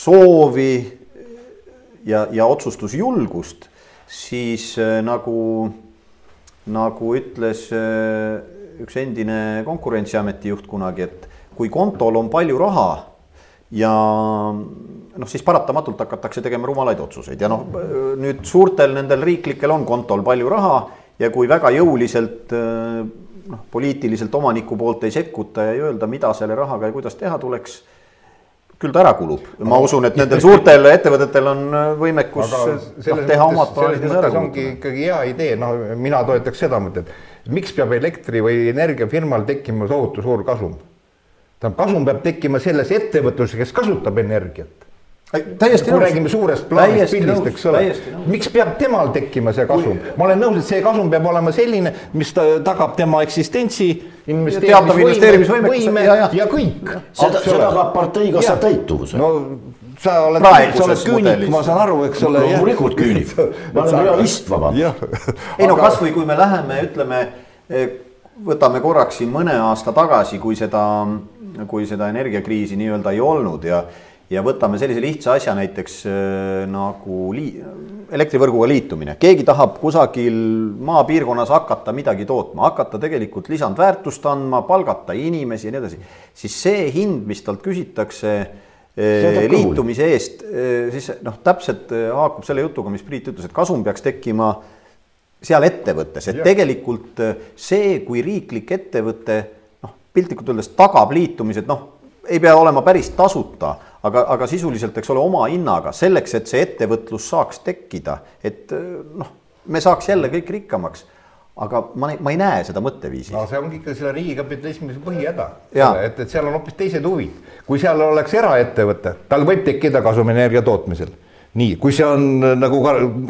soovi ja, ja otsustusjulgust siis äh, nagu, nagu ütles äh, üks endine konkurentsiameti juht kunagi, et kui kontol on palju raha ja noh, siis paratamatult hakatakse tegema rumalaid otsuseid ja noh, nüüd suurtel nendel riiklikel on kontol palju raha ja kui väga jõuliselt äh, noh, poliitiliselt omaniku poolt ei sekkuta ja ei öelda, mida selle rahaga ja kuidas teha tuleks küll ta ära kulub, ma usun, et nendel suurtel ettevõtetel on äh, võimekus noh, teha omad plaanid ja ära kulutada. ongi ikkagi hea idee, noh, mina toetaks seda mõtet, miks peab elektri või energiafirmal tekkima tohutu suur kasum? tähendab, kasum peab tekkima selles ettevõtluses, kes kasutab energiat täiesti nõus. räägime suurest plaanist, pildist, eks ole. miks peab temal tekkima see kasum? ma olen nõus, et see kasum peab olema selline, mis tagab tema eksistentsi. teatav investeerimisvõime ja, ja. ja kõik. seda, seda peab partei kassa täituvuse. no sa oled, sa oled küünik, ma saan aru, eks ole. loomulikult küünik, ma olen realist, vabandust. ei no kasvõi kui me läheme, ütleme, eh, võtame korraks siin mõne aasta tagasi, kui seda, kui seda energiakriisi nii-öelda ei olnud ja ja võtame sellise lihtsa asja näiteks äh, nagu lii-, elektrivõrguga liitumine, keegi tahab kusagil maapiirkonnas hakata midagi tootma, hakata tegelikult lisandväärtust andma, palgata inimesi ja nii edasi, siis see hind, mis talt küsitakse äh, liitumise eest, äh, siis noh, täpselt haakub selle jutuga, mis Priit ütles, et kasum peaks tekkima seal ettevõttes, et ja. tegelikult see, kui riiklik ettevõte noh, piltlikult öeldes tagab liitumised, noh, ei pea olema päris tasuta aga, aga sisuliselt, eks ole, oma hinnaga selleks, et see ettevõtlus saaks tekkida, et noh, me saaks jälle kõik rikkamaks aga ma, ma ei näe seda mõtteviisi. no see ongi ikka selle riigikapitalismi põhihäda, et, et seal on hoopis teised huvid. kui seal oleks eraettevõte, tal võib tekkida kasum energia tootmisel nii, kui see on äh, nagu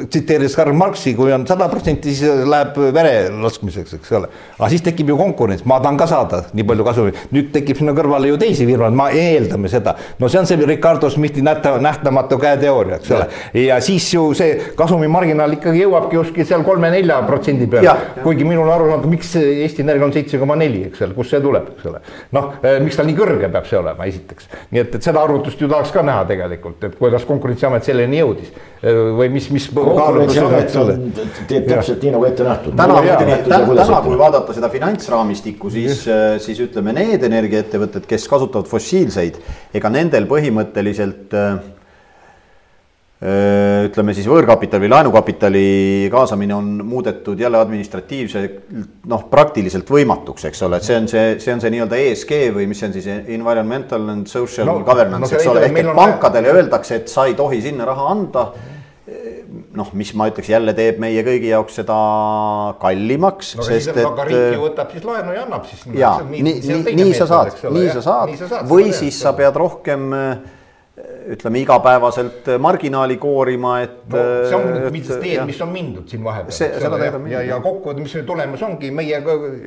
tsiteerides Karl Marxi, kui on sada protsenti, siis läheb vere laskmiseks, eks ole. aga siis tekib ju konkurents, ma tahan ka saada nii palju kasumit, nüüd tekib sinna kõrvale ju teisi firmasid, ma eeldame seda. no see on see Ricardo Smithi nähta, nähtamatu käeteooria, eks ole. ja siis ju see kasumimarginaal ikkagi jõuabki kuskil seal kolme-nelja protsendi peale. kuigi minul on arusaamatu, miks Eesti Energia on seitse koma neli, eks ole, kust see tuleb, eks ole. noh, äh, miks ta nii kõrge peab see olema, esiteks. nii et, et seda arvutust ju tahaks ka näha tegelikult, et kuidas Konkurentsiamet selleni selleni jõudis. Või mis, mis. teeb täpselt nii nagu ette nähtud. täna, täna, kui vaadata seda finantsraamistikku, siis, siis ütleme, need energiaettevõtted, kes kasutavad fossiilseid, ega nendel põhimõtteliselt ütleme siis võõrkapitali või laenukapitali kaasamine on muudetud jälle administratiivselt noh, praktiliselt võimatuks, eks ole, et see on see, see on see nii-öelda ESG või mis see on siis environmental and social no, governance no,, eks ole, ehk et pankadele öeldakse, et sa ei tohi sinna raha anda noh, mis ma ütleks jälle teeb meie kõigi jaoks seda kallimaks no,. sest et. aga riik ju võtab siis laenu ja annab siis. ja nii, nii, nii sa saad, nii sa saad või siis sa pead rohkem äh, ütleme igapäevaselt marginaali koorima, et no,. see on nüüd see teed, mis on mindud siin vahepeal. seda teed on mindud. ja, ja kokkuvõttes, mis tulemus ongi, meie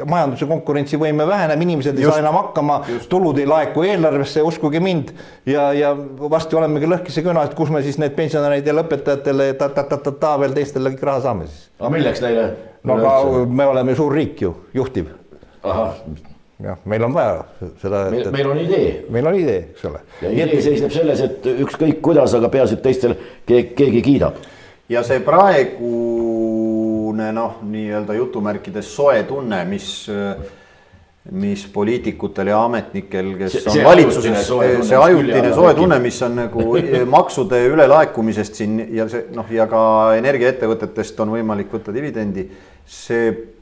majanduse konkurentsivõime väheneb, inimesed ei just, saa enam hakkama, tulud ei laeku eelarvesse, uskuge mind. ja, ja varsti olemegi lõhkise küna, et kus me siis need pensionäridele, õpetajatele ta-ta-ta-ta veel teistele kõik raha saame siis. aga milleks neile? no aga me oleme suur riik ju, juhtiv. ahah jah, meil on vaja seda. meil, meil on idee. meil on idee, eks ole. ja idee seisneb selles, et ükskõik kuidas, aga peaasi, et teistel keegi, keegi kiidab. ja see praegune noh, nii-öelda jutumärkides soe tunne, mis mis poliitikutel ja ametnikel, kes see, on valitsuses, see ajutine soe tunne, mis on nagu maksude ülelaekumisest siin ja see noh, ja ka energiaettevõtetest on võimalik võtta dividendi. see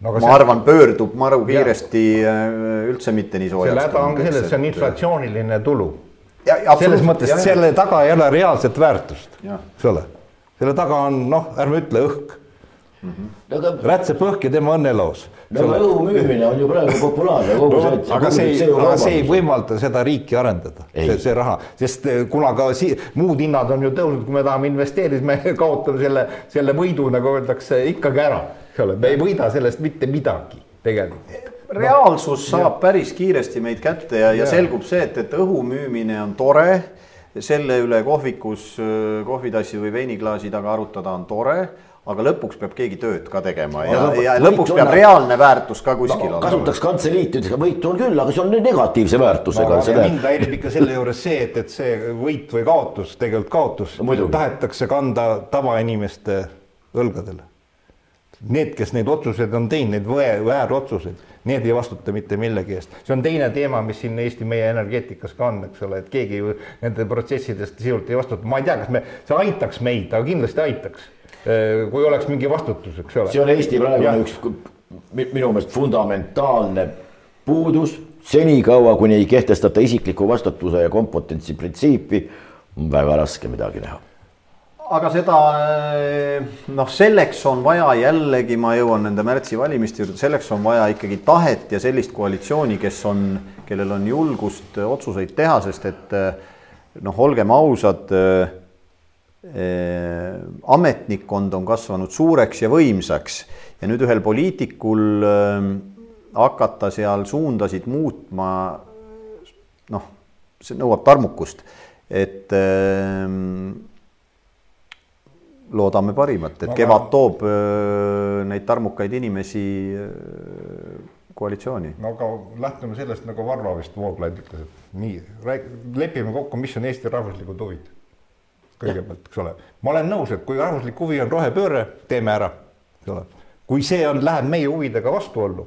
no, ma see... arvan, pöördub maru kiiresti ja. Äh, üldse mitte nii soojaks. selle häda ongi selles, et see on inflatsiooniline tulu. selles mõttes, et selle taga ei ole reaalset väärtust, eks ole. selle taga on noh, ärme ütle õhk mm. -hmm. Aga... rätsep õhk ja tema õnneloos. no aga õhu müümine on ju praegu populaarne kogu no, see. aga see ei, aga see ei võimalda seda riiki arendada, see, see raha, sest eh, kuna ka si muud hinnad on ju tõusnud, kui me tahame investeerida, me kaotame selle, selle võidu, nagu öeldakse, ikkagi ära eks ole, me ei võida sellest mitte midagi tegelikult reaalsus no, saab ja. päris kiiresti meid kätte ja, ja, ja selgub see, et, et õhu müümine on tore. selle üle kohvikus kohvitassi või veiniklaasi taga arutada on tore, aga lõpuks peab keegi tööd ka tegema ja, ja, ja lõpuks peab on... reaalne väärtus ka kuskil no, olema. kasutaks kantseliiti, võitu on küll, aga see on negatiivse väärtusega no,. mind häirib ikka selle juures see, et, et see võit või kaotus, tegelikult kaotus no, tahetakse kanda tavainimeste õlgadele need, kes neid otsuseid on teinud, need väärotsuseid, need ei vastuta mitte millegi eest. see on teine teema, mis siin Eesti meie energeetikas ka on, eks ole, et keegi ju nende protsessidest sisult ei vastuta, ma ei tea, kas me, see aitaks meid, aga kindlasti aitaks. Kui oleks mingi vastutus, eks ole. see on Eesti praegune üks minu meelest fundamentaalne puudus, senikaua kuni ei kehtestata isikliku vastutuse ja kompetentsi printsiipi, on väga raske midagi teha aga seda eh, noh, selleks on vaja jällegi, ma jõuan nende märtsi valimiste juurde, selleks on vaja ikkagi tahet ja sellist koalitsiooni, kes on, kellel on julgust otsuseid teha, sest et eh, noh, olgem ausad äh,. ametnikkond on kasvanud suureks ja võimsaks ja nüüd ühel poliitikul äh, hakata seal suundasid muutma. noh, see nõuab tarmukust, et äh, loodame parimat, et Aga... kevad toob neid tarmukaid inimesi koalitsiooni. no aga lähtume sellest, nagu Varro vist Vooglaid ütles, et nii, lepime kokku, mis on Eesti rahvuslikud huvid. kõigepealt, eks ole, ma olen nõus, et kui rahvuslik huvi on rohepööre, teeme ära, eks ole. kui see on, läheb meie huvidega vastuollu,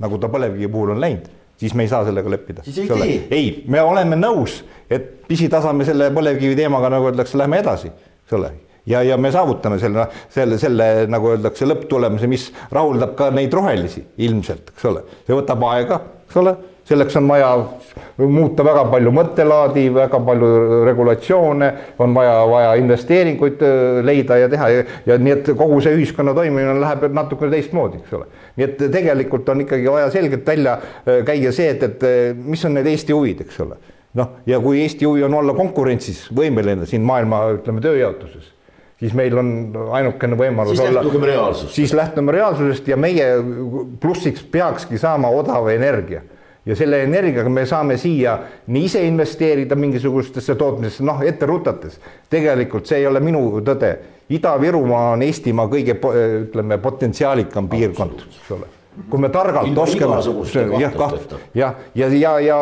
nagu ta põlevkivi puhul on läinud, siis me ei saa sellega leppida. siis ei tee. ei, me oleme nõus, et pisitasa me selle põlevkivi teemaga, nagu öeldakse, lähme edasi, eks ole ja, ja me saavutame selle, selle, selle nagu öeldakse, lõpptulemuse, mis rahuldab ka neid rohelisi ilmselt, eks ole. see võtab aega, eks ole, selleks on vaja muuta väga palju mõttelaadi, väga palju regulatsioone, on vaja, vaja investeeringuid äh, leida ja teha ja, ja nii, et kogu see ühiskonna toimimine läheb natukene teistmoodi, eks ole. nii et tegelikult on ikkagi vaja selgelt välja äh, käia see, et, et äh, mis on need Eesti huvid, eks ole noh, ja kui Eesti huvi on olla konkurentsis võimeline siin maailma, ütleme, tööjaotuses siis meil on ainukene võimalus siis olla. siis lähtume reaalsusest ja meie plussiks peakski saama odav energia ja selle energiaga me saame siia nii ise investeerida mingisugustesse tootmisesse, noh ette rutates. tegelikult see ei ole minu tõde. Ida-Virumaa on Eestimaa kõige ütleme potentsiaalikam piirkond, eks ole kui me targalt oskame, jah, jah, ja, ja, ja, ja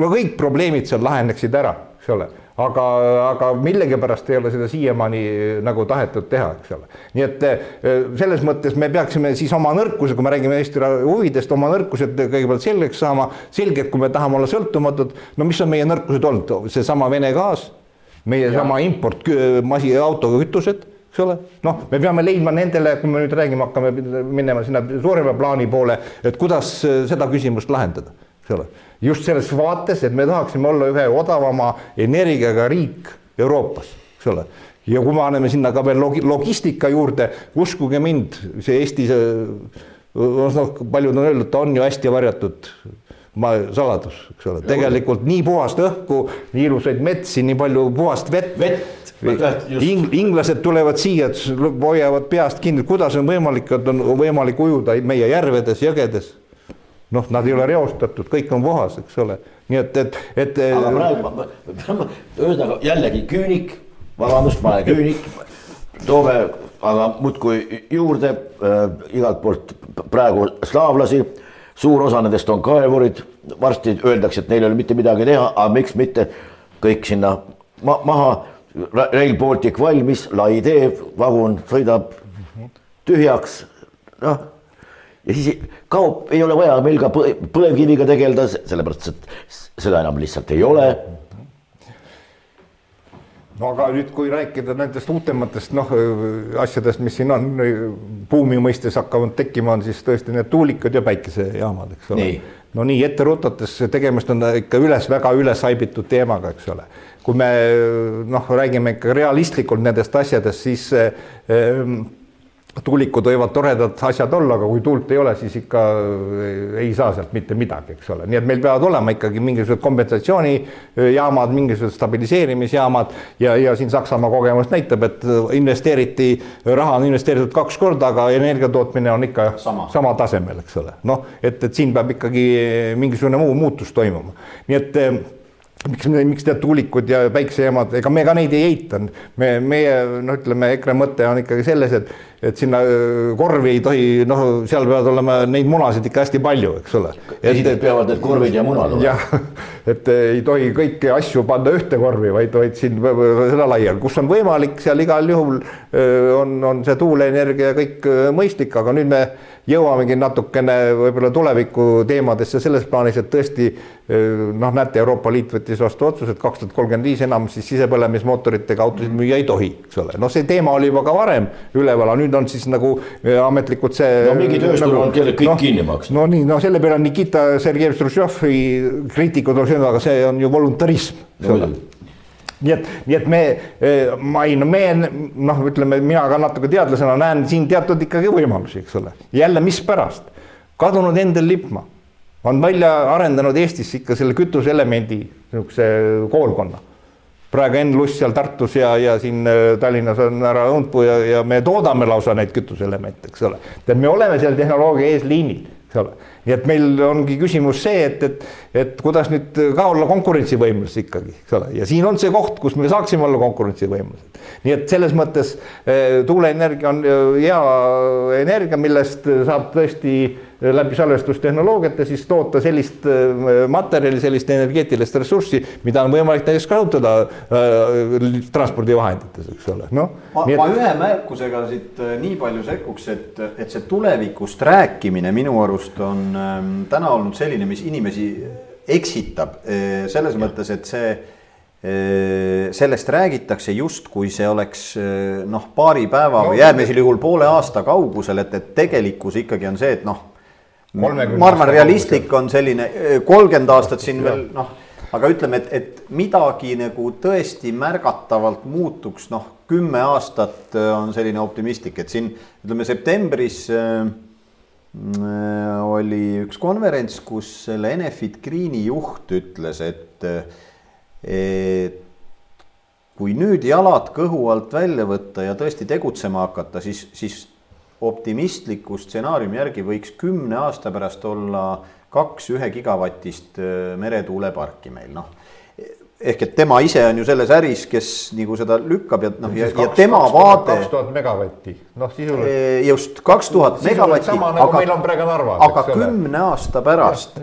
no kõik probleemid seal laheneksid ära, eks ole aga, aga millegipärast ei ole seda siiamaani nagu tahetud teha, eks ole. nii et eh, selles mõttes me peaksime siis oma nõrkuse, kui me räägime Eesti huvidest, oma nõrkused kõigepealt selgeks saama, selgelt, kui me tahame olla sõltumatud, no mis on meie nõrkused olnud, seesama Vene gaas, meie ja. sama import, masi, autokütused eks ole, noh, me peame leidma nendele, kui me nüüd räägime, hakkame minema sinna suurema plaani poole, et kuidas seda küsimust lahendada, eks ole just selles vaates, et me tahaksime olla ühe odavama energiaga riik Euroopas, eks ole. ja kui me anname sinna ka veel logi-, logistika juurde, uskuge mind, see Eesti noh, paljud on öelnud, ta on ju hästi varjatud maa saladus, eks ole, tegelikult nii puhast õhku, nii ilusaid metsi, nii palju puhast vett. vett. Ing, inglased tulevad siia, hoiavad peast kinni, kuidas on võimalik, et on võimalik ujuda meie järvedes, jõgedes. Noh, nad ei ole reostatud, kõik on puhas, eks ole, nii et, et, et. aga praegu, ühesõnaga jällegi küünik, vabandust, ma olen küünik, toome aga muudkui juurde äh, igalt poolt praegu slaavlasi suur osa nendest on kaevurid, varsti öeldakse, et neil ei ole mitte midagi teha, aga miks mitte kõik sinna ma maha. Rail Baltic valmis, lai tee, vagun sõidab tühjaks, noh. Ja siis kaob, ei ole vaja meil ka põlevkiviga tegeleda, sellepärast et seda enam lihtsalt ei ole no aga nüüd, kui rääkida nendest uutematest noh asjadest, mis siin on buumi mõistes hakkavad tekkima, on siis tõesti need tuulikud ja päikesejaamad, eks ole. no nii ette rutates, tegemist on ikka üles väga üles haibitud teemaga, eks ole. kui me noh, räägime ikka realistlikult nendest asjadest, siis äh, tuulikud võivad toredad asjad olla, aga kui tuult ei ole, siis ikka ei saa sealt mitte midagi, eks ole, nii et meil peavad olema ikkagi mingisugused kompensatsioonijaamad, mingisugused stabiliseerimisjaamad ja, ja siin Saksamaa kogemus näitab, et investeeriti, raha on investeeritud kaks korda, aga energia tootmine on ikka sama, sama tasemel, eks ole, noh, et, et siin peab ikkagi mingisugune muu muutus toimuma, nii et miks, miks need tuulikud ja päiksejaamad, ega me ka neid ei eita, me, meie noh, ütleme EKRE mõte on ikkagi selles, et, et sinna korvi ei tohi, noh, seal peavad olema neid munasid ikka hästi palju, eks ole. esiteks peavad need korvid ja munad olema. jah, et ei tohi kõiki asju panna ühte korvi, vaid, vaid siin seda laiali, kus on võimalik, seal igal juhul on, on see tuuleenergia kõik mõistlik, aga nüüd me jõuamegi natukene võib-olla tuleviku teemadesse selles plaanis, et tõesti noh, näete, Euroopa Liit võttis vastu otsuse, et kaks tuhat kolmkümmend viis enam siis sisepõlemismootoritega autosid müüa ei tohi, eks ole. noh, see teema oli juba ka varem üleval, aga nüüd on siis nagu ametlikult see. no mingi tööstur nagu, on, kellel kõik no, kinni maksnud. no nii, no selle peale on Nikita Sergejev Hruštšovi kriitikud on öelnud, aga see on ju voluntarism no, nii et, nii et me, eh, ma ei, no me noh, ütleme, mina ka natuke teadlasena näen siin teatud ikkagi võimalusi, eks ole. jälle, mispärast? kadunud Endel Lippmaa on välja arendanud Eestis ikka selle kütuseelemendi niisuguse koolkonna. Praegu Enn Luss seal Tartus ja, ja siin eh, Tallinnas on härra Õunpuu ja, ja me toodame lausa neid kütuseelemente, eks ole. et me oleme seal tehnoloogia eesliinil, eks ole nii et meil ongi küsimus see, et, et, et kuidas nüüd ka olla konkurentsivõimelised ikkagi, eks ole, ja siin on see koht, kus me saaksime olla konkurentsivõimelised. nii et selles mõttes eh, tuuleenergia on eh, hea energia, millest saab tõesti läbi salvestustehnoloogiate siis toota sellist äh, materjali, sellist energeetilist ressurssi, mida on võimalik näiteks kasutada äh, transpordivahendites, eks ole, noh. ma, et... ma ühe märkusega siit äh, nii palju sekkuks, et, et see tulevikust rääkimine minu arust on äh, täna olnud selline, mis inimesi eksitab äh, selles mõttes, et see äh, sellest räägitakse justkui see oleks noh, paari päeva või äärmisel juhul poole aasta kaugusel, et, et tegelikkus ikkagi on see, et noh ma arvan, realistlik on selline kolmkümmend aastat siin veel noh, aga ütleme, et, et midagi nagu tõesti märgatavalt muutuks, noh, kümme aastat äh, on selline optimistlik, et siin ütleme septembris äh, oli üks konverents, kus selle Enefit Greeni juht ütles, et, et kui nüüd jalad kõhu alt välja võtta ja tõesti tegutsema hakata, siis, siis optimistliku stsenaariumi järgi võiks kümne aasta pärast olla kaks ühe gigavatist äh, meretuuleparki meil, noh. ehk et tema ise on ju selles äris, kes nagu seda lükkab ja noh, ja, ja tema vaade. kaks tuhat megavatti, noh sisuliselt. just, kaks tuhat megavatti, nagu aga, aga kümne aasta pärast,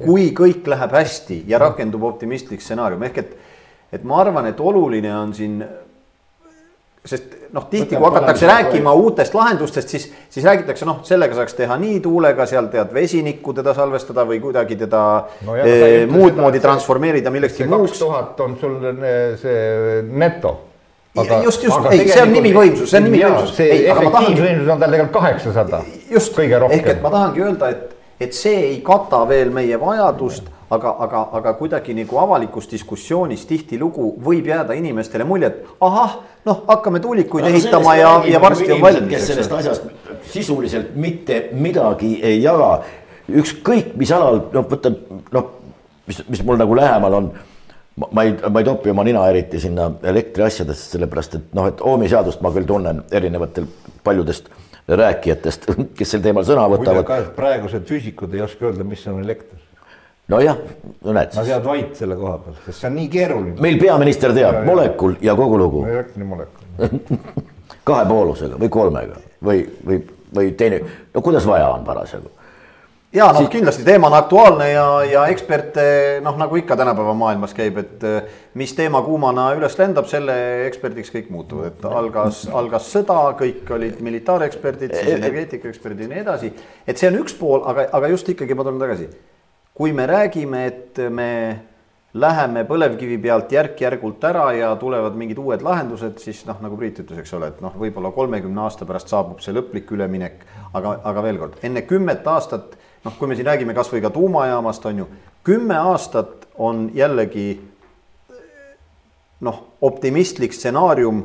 kui kõik läheb hästi ja rakendub optimistlik stsenaarium, ehk et, et ma arvan, et oluline on siin sest noh, tihti kui hakatakse rääkima uutest lahendustest, siis, siis räägitakse, noh, sellega saaks teha nii tuulega, seal tead vesinikku teda salvestada või kuidagi teda no jah, eh, muud moodi transformeerida millekski muuks. kaks tuhat on sul see neto. Aga, just, just, ei, see on nimivõimsus, see on nimivõimsus. see efektiivvõimsus on tal tegelikult kaheksasada. just, ehk et ma tahangi öelda, et et see ei kata veel meie vajadust aga, aga, aga kuidagi nagu avalikus diskussioonis tihtilugu võib jääda inimestele mulje, et ahah, noh, hakkame tuulikuid ehitama ja, ja varsti on valmis. kes sellest asjast sisuliselt mitte midagi ei jaga, ükskõik mis alal, noh, võta noh, mis, mis mul nagu lähemal on ma ei, ma ei topi oma nina eriti sinna elektriasjadesse, sellepärast et noh, et Ohmi seadust ma küll tunnen erinevatel paljudest rääkijatest, kes sel teemal sõna võtavad. praegused füüsikud ei oska öelda, mis on elekter nojah, no näed. sa jääd vait selle koha peal, sest see on nii keeruline. meil peaminister teab ja, molekul ja kogu lugu. elektrimolekul kahe poolusega või kolmega või, või, või teine, no kuidas vaja on parasjagu ja noh, kindlasti teema on aktuaalne ja, ja eksperte noh, nagu ikka tänapäeva maailmas käib, et eh, mis teema kuumana üles lendab, selle eksperdiks kõik muutuvad, et algas, algas sõda, kõik olid militaareksperdid, siis energeetikaeksperdid ja nii edasi. et see on üks pool, aga, aga just ikkagi ma tulen tagasi kui me räägime, et me läheme põlevkivi pealt järk-järgult ära ja tulevad mingid uued lahendused, siis noh, nagu Priit ütles, eks ole, et noh, võib-olla kolmekümne aasta pärast saabub see lõplik üleminek. aga, aga veel kord, enne kümmet aastat, noh, kui me siin räägime kasvõi ka tuumajaamast, on ju, kümme aastat on jällegi noh, optimistlik stsenaarium,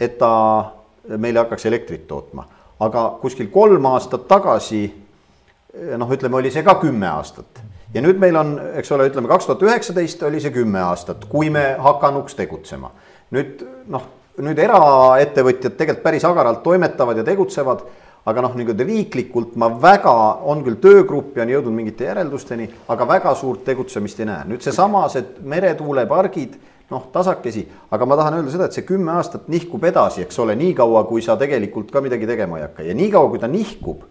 et ta meile hakkaks elektrit tootma, aga kuskil kolm aastat tagasi noh, ütleme, oli see ka kümme aastat ja nüüd meil on, eks ole, ütleme kaks tuhat üheksateist oli see kümme aastat, kui me hakanuks tegutsema. nüüd noh, nüüd eraettevõtjad tegelikult päris agaralt toimetavad ja tegutsevad, aga noh, nii-öelda riiklikult ma väga, on küll töögrupp ja on jõudnud mingite järeldusteni, aga väga suurt tegutsemist ei näe. nüüd seesamas, et meretuulepargid noh, tasakesi, aga ma tahan öelda seda, et see kümme aastat nihkub edasi, eks ole, niikaua kui sa tegelikult ka midagi tegema ei hakka ja niikaua, kui ta nihkub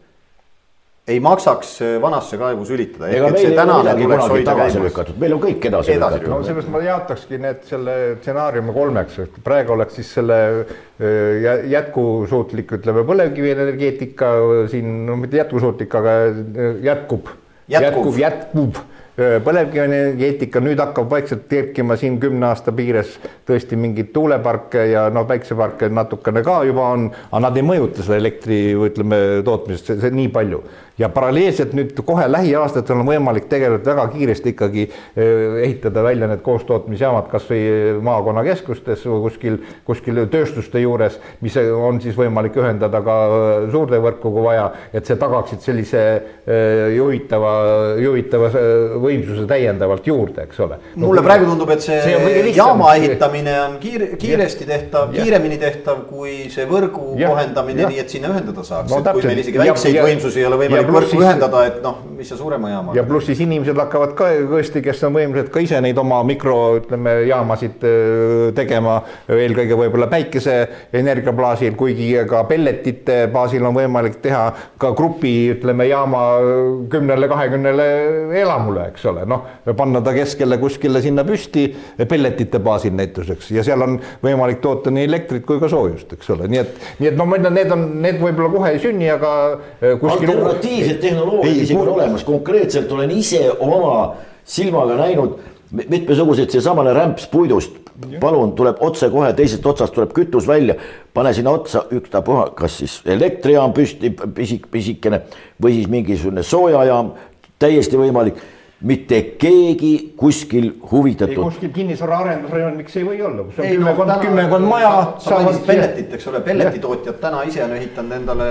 ei maksaks äh, vanasse kaevu sülitada. ega meil ei ole midagi kunagi tagasi lükatud, meil on kõik edasi, edasi lükatud. no seepärast ma jaotakski need selle stsenaariumi kolmeks, et praegu oleks siis selle äh, jätkusuutlik, ütleme põlevkivienergeetika siin, no mitte jätkusuutlik, aga äh, jätkub, jätkub, jätkub põlevkivienergeetika nüüd hakkab vaikselt kerkima siin kümne aasta piires tõesti mingeid tuuleparke ja no päikseparke natukene ka juba on, aga nad ei mõjuta seda elektri, ütleme, tootmisest nii palju ja paralleelselt nüüd kohe lähiaastatel on võimalik tegelikult väga kiiresti ikkagi eh, ehitada välja need koostootmisjaamad kasvõi maakonnakeskustes või kuskil, kuskil tööstuste juures, mis on siis võimalik ühendada ka eh, suurdevõrku, kui vaja, et see tagaksid sellise eh, juhitava, juhitava võimsuse täiendavalt juurde, eks ole. No,. mulle praegu tundub, et see, see jaama ehitamine on kiire, kiiresti tehtav, kiiremini tehtav kui see võrgu ja, kohendamine, nii et sinna ühendada saaks no,, et kui meil isegi väikseid võimsusi ei ole võimalik võimalik võrku ühendada, et noh, mis see suurema jaama. ja pluss siis inimesed hakkavad ka tõesti, kes on võimelised ka ise neid oma mikro, ütleme, jaamasid tegema. eelkõige võib-olla päikeseenergia baasil, kuigi ka pelletite baasil on võimalik teha ka grupi, ütleme, jaama kümnele, kahekümnele elamule, eks ole, noh, panna ta keskele kuskile sinna püsti pelletite baasil näituseks ja seal on võimalik toota nii elektrit kui ka soojust, eks ole, nii et, nii et no ma ütlen, need on, need võib-olla kohe ei sünni, aga kuskil. Alternatiivsed tehnoloogiad isegi on olemas, konkreetselt olen ise oma silmaga näinud mitmesuguseid, seesamane rämps puidust, palun, tuleb otsekohe teisest otsast tuleb kütus välja, pane sinna otsa ükstapuha, kas siis elektrijaam püsti, pisik, pisikene või siis mingisugune soojajaam, täiesti võimalik mitte keegi kuskil huvitatud. kuskil kinnisvara arendusrajoon, miks ei või olla, kus on kümmekond no,, kümmekond maja. sa mainisid pelletit, eks ole, pelletitootjad täna ise on ehitanud endale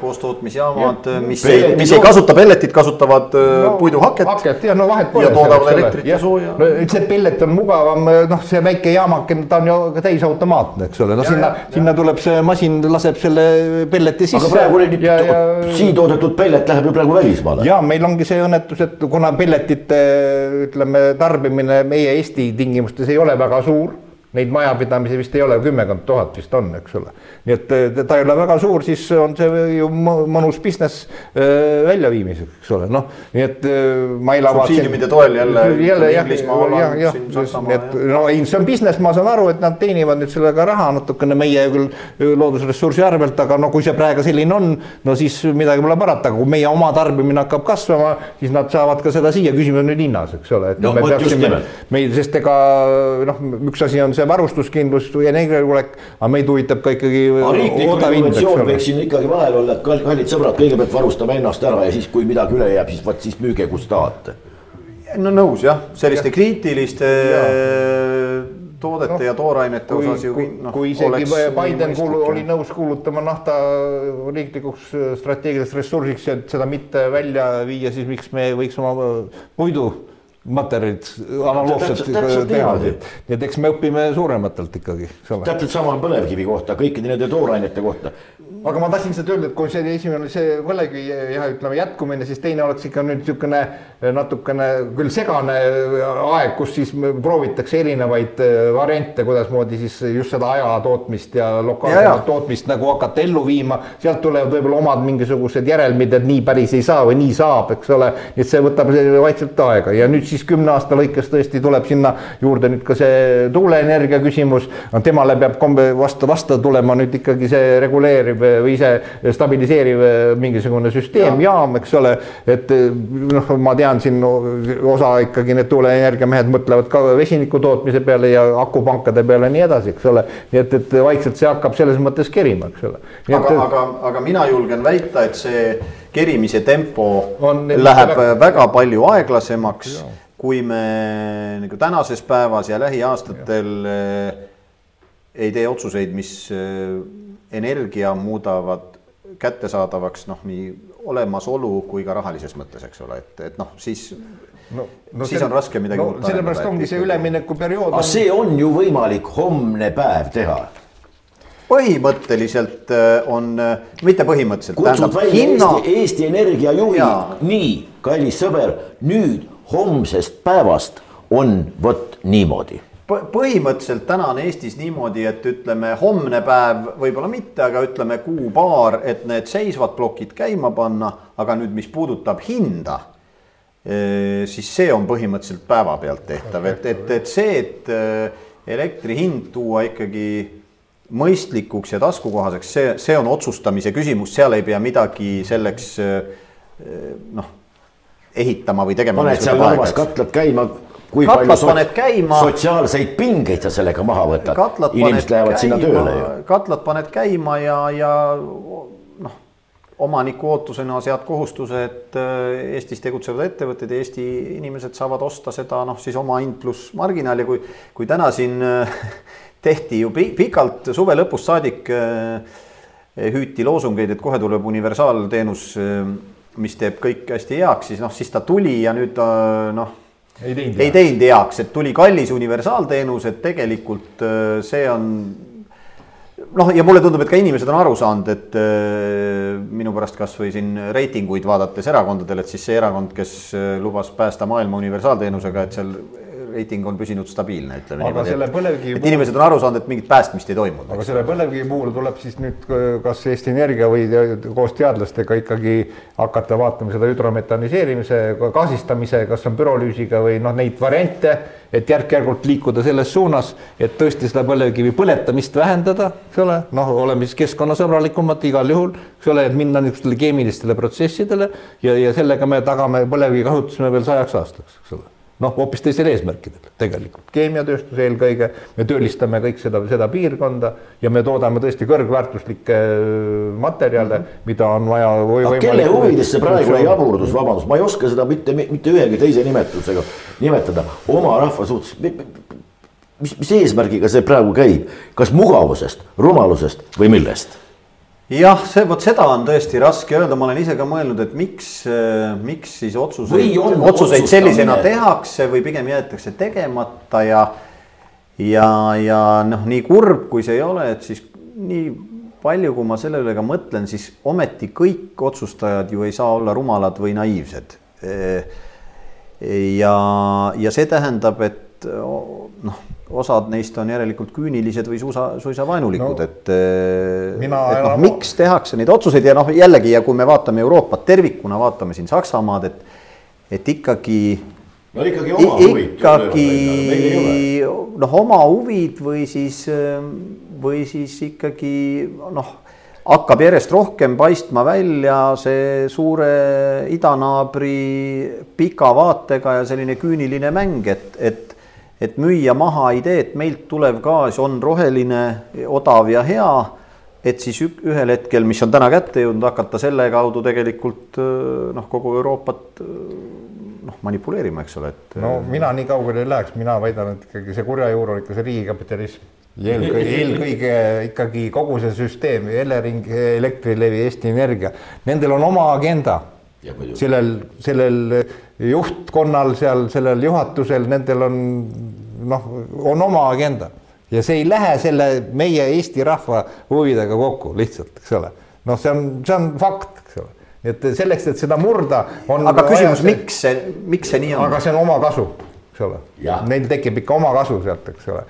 koostootmisjaamad, mis ei, mis ei kasuta pelletit, kasutavad äh, no, puiduhaket. haket ja no vahet pole. ja toodavad elektrit ja sooja. no see pellet on mugavam, noh, see väike jaamake, ta on ju täisautomaatne, eks ole, no ja, sinna, sinna tuleb see masin, laseb selle pelleti sisse. aga praegu nüüd siin toodetud pellet läheb ju praegu välismaale. ja meil ongi see õnnetus, et kuna pellet pelletite ütleme, tarbimine meie Eesti tingimustes ei ole väga suur Neid majapidamisi vist ei ole, kümmekond tuhat vist on, eks ole. nii et ta ei ole väga suur, siis on see ju mõnus business äh, väljaviimiseks, eks ole, noh, nii et äh, ma ei lava. subsiidiumide toel jälle. jälle jah, jah, jah, et no ei, see on business, ma saan aru, et nad teenivad nüüd sellega raha natukene meie küll loodusressursi arvelt, aga no kui see praegu selline on, no siis midagi pole parata, kui meie oma tarbimine hakkab kasvama, siis nad saavad ka seda siia, küsimus on nüüd hinnas, eks ole, et no, me peaksime, meil, sest ega noh, üks asi on see varustuskindlus ja energiajulgeolek, aga meid huvitab ka ikkagi odav hind, eks ole. võiks siin ikkagi vahel olla, et kall- kallid sõbrad, kõigepealt varustame ennast ära ja siis, kui midagi üle jääb, siis vot siis müüge, kus tahate. no nõus jah, selliste kriitiliste toodete Noh, ja toorainete kui, osas ju kui, noh, kui isegi Biden kuulu, oli nõus kuulutama nafta riiklikuks äh, strateegiliseks ressursiks, et seda mitte välja viia, siis miks me võiks oma puidu materjalid analoogselt Täpselt- täpselt teha, niimoodi. nii et eks me õpime suurematelt ikkagi, täpselt sama on põlevkivi kohta, kõikide nende toorainete kohta. aga ma tahtsin seda öelda, et kui see oli esimene oli see põlevkivi jah, ütleme jätkumine, siis teine oleks ikka nüüd niisugune natukene küll segane aeg, kus siis proovitakse erinevaid äh, variante, kuidasmoodi siis just seda aja tootmist ja lokaalset tootmist nagu hakata ellu viima. sealt tulevad võib-olla omad mingisugused järelmid, et nii päris ei saa või nii saab, eks ole. nii et see võtab vaikselt aega ja nüüd siis kümne aasta lõikes tõesti tuleb sinna juurde nüüd ka see tuuleenergia küsimus. temale peab vastu, vastu tulema nüüd ikkagi see reguleeriv või ise stabiliseeriv mingisugune süsteem, jaam, eks ole. et noh, ma tean siin osa ikkagi need tuuleenergia mehed mõtlevad ka vesiniku tootmise peale ja akupankade peale ja nii edasi, eks ole. nii et, et vaikselt see hakkab selles mõttes kerima, eks ole. aga, aga, aga mina julgen väita, et see kerimise tempo On- läheb väga palju aeglasemaks, kui me nagu tänases päevas ja lähiaastatel eh, ei tee otsuseid, mis eh, energia muudavad kättesaadavaks noh, nii olemasolu kui ka rahalises mõttes, eks ole, et, et noh, siis no, Siis on raske midagi no, sellepärast arendada, ongi et see üleminekuperiood. aga see on ju võimalik homne päev teha. põhimõtteliselt eh, on, mitte põhimõtteliselt, kutsud välja hinna Eesti, Eesti Energia Jaa. juhid, nii, kallis sõber, nüüd homsest päevast on vot niimoodi. Põ- põhimõtteliselt täna on Eestis niimoodi, et ütleme, homne päev võib-olla mitte, aga ütleme kuu-paar, et need seisvad plokid käima panna, aga nüüd, mis puudutab hinda, siis see on põhimõtteliselt päevapealt tehtav, et, et, et see, et eh, elektri hind tuua ikkagi mõistlikuks ja taskukohaseks, see, see on otsustamise küsimus, seal ei pea midagi selleks eh, noh, ehitama või tegema. paned seal Narvas katlad käima, kui Katlad palju paned käima. sotsiaalseid pingeid sa sellega maha võtad. inimesed lähevad sinna tööle ju. katlad paned käima ja, ja noh, omaniku ootusena sead kohustuse, et äh, Eestis tegutsevad ettevõtted ja Eesti inimesed saavad osta seda noh, siis oma hind pluss marginaal ja kui, kui täna siin äh, tehti ju pi- pikalt suve lõpust saadik äh, hüüti loosungeid, et kohe tuleb universaalteenus, mis teeb kõik hästi heaks, siis noh, siis ta tuli ja nüüd äh, noh ei teinud ei teinud heaks, et tuli kallis universaalteenus, et tegelikult äh, see on. noh, ja mulle tundub, et ka inimesed on aru saanud, et äh, minu pärast kasvõi siin reitinguid vaadates erakondadel, et siis see erakond, kes äh, lubas päästa maailma universaalteenusega, et seal reiting on püsinud stabiilne, ütleme Aga selle põlevkivi et inimesed on aru saanud, et mingit päästmist ei toimunud. aga selle põlevkivi puhul tuleb siis nüüd kas Eesti Energia või koos teadlastega ikkagi hakata vaatama seda hüdrometaniseerimise, gaasistamise, kas on pürolüüsiga või noh, neid variante, et järk-järgult liikuda selles suunas, et tõesti seda põlevkivi põletamist vähendada, eks ole, noh, oleme siis keskkonnasõbralikumad igal juhul, eks ole, et minna niisugustele keemilistele protsessidele ja, ja sellega me tagame põlevkivi kasutuse veel sajaks aastaks, eks ole noh, hoopis teisel eesmärkidel tegelikult. keemiatööstus eelkõige, me tööllistame kõik seda, seda piirkonda ja me toodame tõesti kõrgväärtuslikke äh, materjale mm, -hmm. mida on vaja või aga kelle huvides see praegune jaburdus, vabandust, ma ei oska seda mitte, mitte ühegi teise nimetusega nimetada oma rahva suhtes. mis, mis eesmärgiga see praegu käib, kas mugavusest, rumalusest või millest? Jah, see vot seda on tõesti raske öelda, ma olen ise ka mõelnud, et miks, miks siis otsuseid, otsuseid sellisena tehakse või pigem jäetakse tegemata ja. ja, ja noh, nii kurb, kui see ei ole, et siis nii palju, kui ma selle üle ka mõtlen, siis ometi kõik otsustajad ju ei saa olla rumalad või naiivsed. ja, ja see tähendab, et noh osad neist on järelikult küünilised või suusa, suisa vaenulikud no,, et, et noh, miks tehakse neid otsuseid ja noh, jällegi ja kui me vaatame Euroopat tervikuna, vaatame siin Saksamaad, et, et ikkagi. no ikkagi oma huvid. ikkagi noh, oma huvid või siis, või siis ikkagi noh hakkab järjest rohkem paistma välja see suure idanaabri pika vaatega ja selline küüniline mäng, et, et et müüa maha idee, et meilt tulev gaas on roheline, odav ja hea et siis ühel hetkel, mis on täna kätte jõudnud, hakata selle kaudu tegelikult noh, kogu Euroopat noh, manipuleerima, eks ole, et. no mina nii kaugele ei läheks, mina väidan, et ikkagi see kurja juur on ikka see riigikapitalism. eelkõige, eelkõige ikkagi kogu see süsteem, Elering, Elektrilevi, Eesti Energia, nendel on oma agenda. sellel, sellel juhtkonnal seal, sellel juhatusel, nendel on noh, on oma agenda ja see ei lähe selle meie Eesti rahva huvidega kokku lihtsalt, eks ole. noh, see on, see on fakt, eks ole, et selleks, et seda murda on. aga küsimus, miks see, miks see nii on? aga see on omakasu, eks ole. Neil tekib ikka omakasu sealt, eks ole.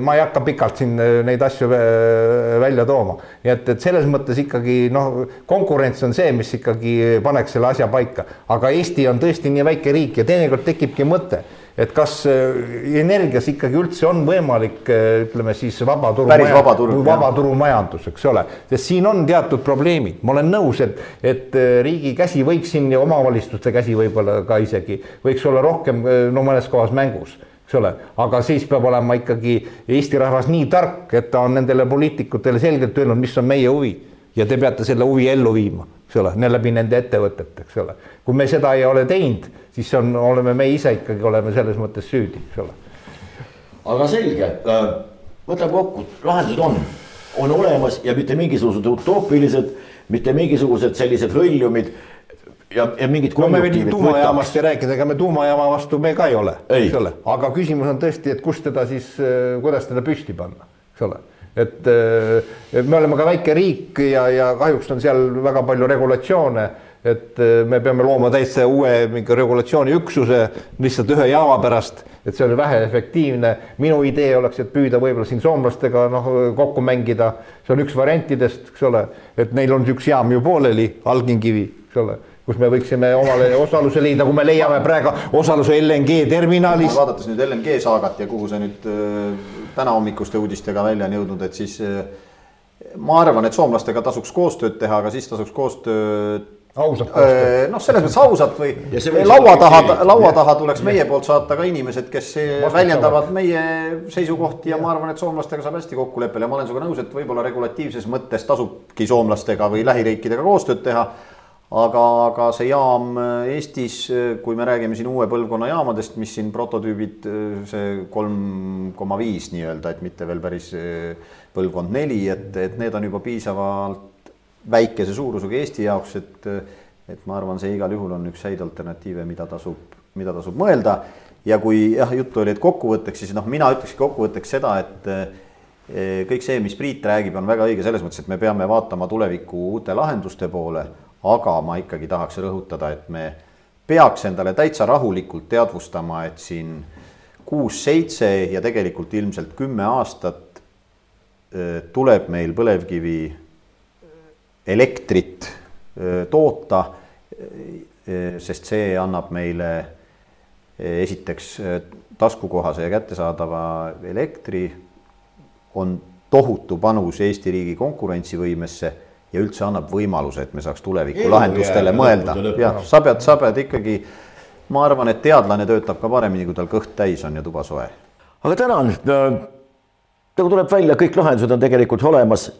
ma ei hakka pikalt siin neid asju välja tooma, nii et, et selles mõttes ikkagi noh, konkurents on see, mis ikkagi paneks selle asja paika, aga Eesti on tõesti nii väike riik ja teinekord tekibki mõte et kas äh, energias ikkagi üldse on võimalik, äh, ütleme siis vabaturu, vabaturu, vabaturumajandus, eks ole, sest siin on teatud probleemid, ma olen nõus, et, et äh, riigi käsi võiks siin ja omavalitsuste käsi võib-olla ka isegi võiks olla rohkem no mõnes kohas mängus eks ole, aga siis peab olema ikkagi Eesti rahvas nii tark, et ta on nendele poliitikutele selgelt öelnud, mis on meie huvi. Ja te peate selle huvi ellu viima, eks ole, läbi nende ettevõtete, eks ole. kui me seda ei ole teinud siis on, oleme me ise ikkagi oleme selles mõttes süüdi, eks ole. aga selge, äh, võtame kokku, lahendused on, on olemas ja mitte mingisugused utoopilised, mitte mingisugused sellised hõljumid ja, ja mingid no me võime tuumajaamast rääkida, ega me tuumajaama vastu me ka ei ole, eks ole, aga küsimus on tõesti, et kust teda siis, äh, kuidas teda püsti panna, eks ole et, äh, et me oleme ka väike riik ja, ja kahjuks on seal väga palju regulatsioone et äh, me peame looma täitsa uue mingi regulatsiooniüksuse lihtsalt ühe jaama pärast, et see on väheefektiivne. minu idee oleks, et püüda võib-olla siin soomlastega noh, kokku mängida, see on üks variantidest, eks ole, et neil on üks jaam ju pooleli, Alginkivi, eks ole kus me võiksime omale osaluse leida, kui me leiame praegu osaluse LNG terminalis. vaadates nüüd LNG saagat ja kuhu see nüüd äh, täna hommikuste uudistega välja on jõudnud, et siis äh, ma arvan, et soomlastega tasuks koostööd teha, aga siis tasuks koostööd ausat koostööd. noh, selles mõttes ausat või laua taha, laua taha tuleks meie poolt saata ka inimesed, kes väljendavad meie seisukohti ja ma arvan, et soomlastega saab hästi kokkuleppele. Ja ma olen sinuga nõus, et võib-olla regulatiivses mõttes tasubki soomlastega või lähiriikidega koostööd teha aga, aga see jaam Eestis, kui me räägime siin uue põlvkonna jaamadest, mis siin prototüübid, see kolm koma viis nii-öelda, et mitte veel päris põlvkond neli, et, et need on juba piisavalt väikese suurusega Eesti jaoks, et, et ma arvan, see igal juhul on üks häid alternatiive, mida tasub, mida tasub mõelda. ja kui jah, juttu oli, et kokkuvõtteks, siis noh, mina ütlekski kokkuvõtteks seda, et kõik see, mis Priit räägib, on väga õige selles mõttes, et me peame vaatama tuleviku uute lahenduste poole, aga ma ikkagi tahaks rõhutada, et me peaks endale täitsa rahulikult teadvustama, et siin kuus-seitse ja tegelikult ilmselt kümme aastat tuleb meil põlevkivi elektrit toota, sest see annab meile esiteks taskukohase ja kättesaadava elektri, on tohutu panus Eesti riigi konkurentsivõimesse ja üldse annab võimaluse, et me saaks tulevikulahendustele mõelda. jah, sa pead, sa pead ikkagi, ma arvan, et teadlane töötab ka paremini, kui tal kõht täis on ja tuba soe. aga tänan, nagu tuleb välja, kõik lahendused on tegelikult olemas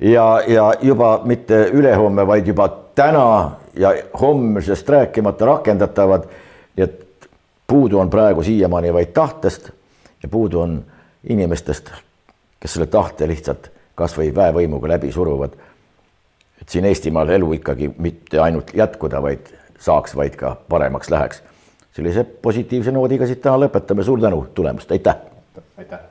ja, ja juba mitte ülehomme, vaid juba täna ja homsest rääkimata rakendatavad. nii et puudu on praegu siiamaani vaid tahtest ja puudu on inimestest, kes selle tahte lihtsalt kasvõi väevõimuga läbi suruvad. Et siin Eestimaal elu ikkagi mitte ainult jätkuda, vaid saaks, vaid ka paremaks läheks. sellise positiivse noodiga siit täna lõpetame, suur tänu tulemast, aitäh. aitäh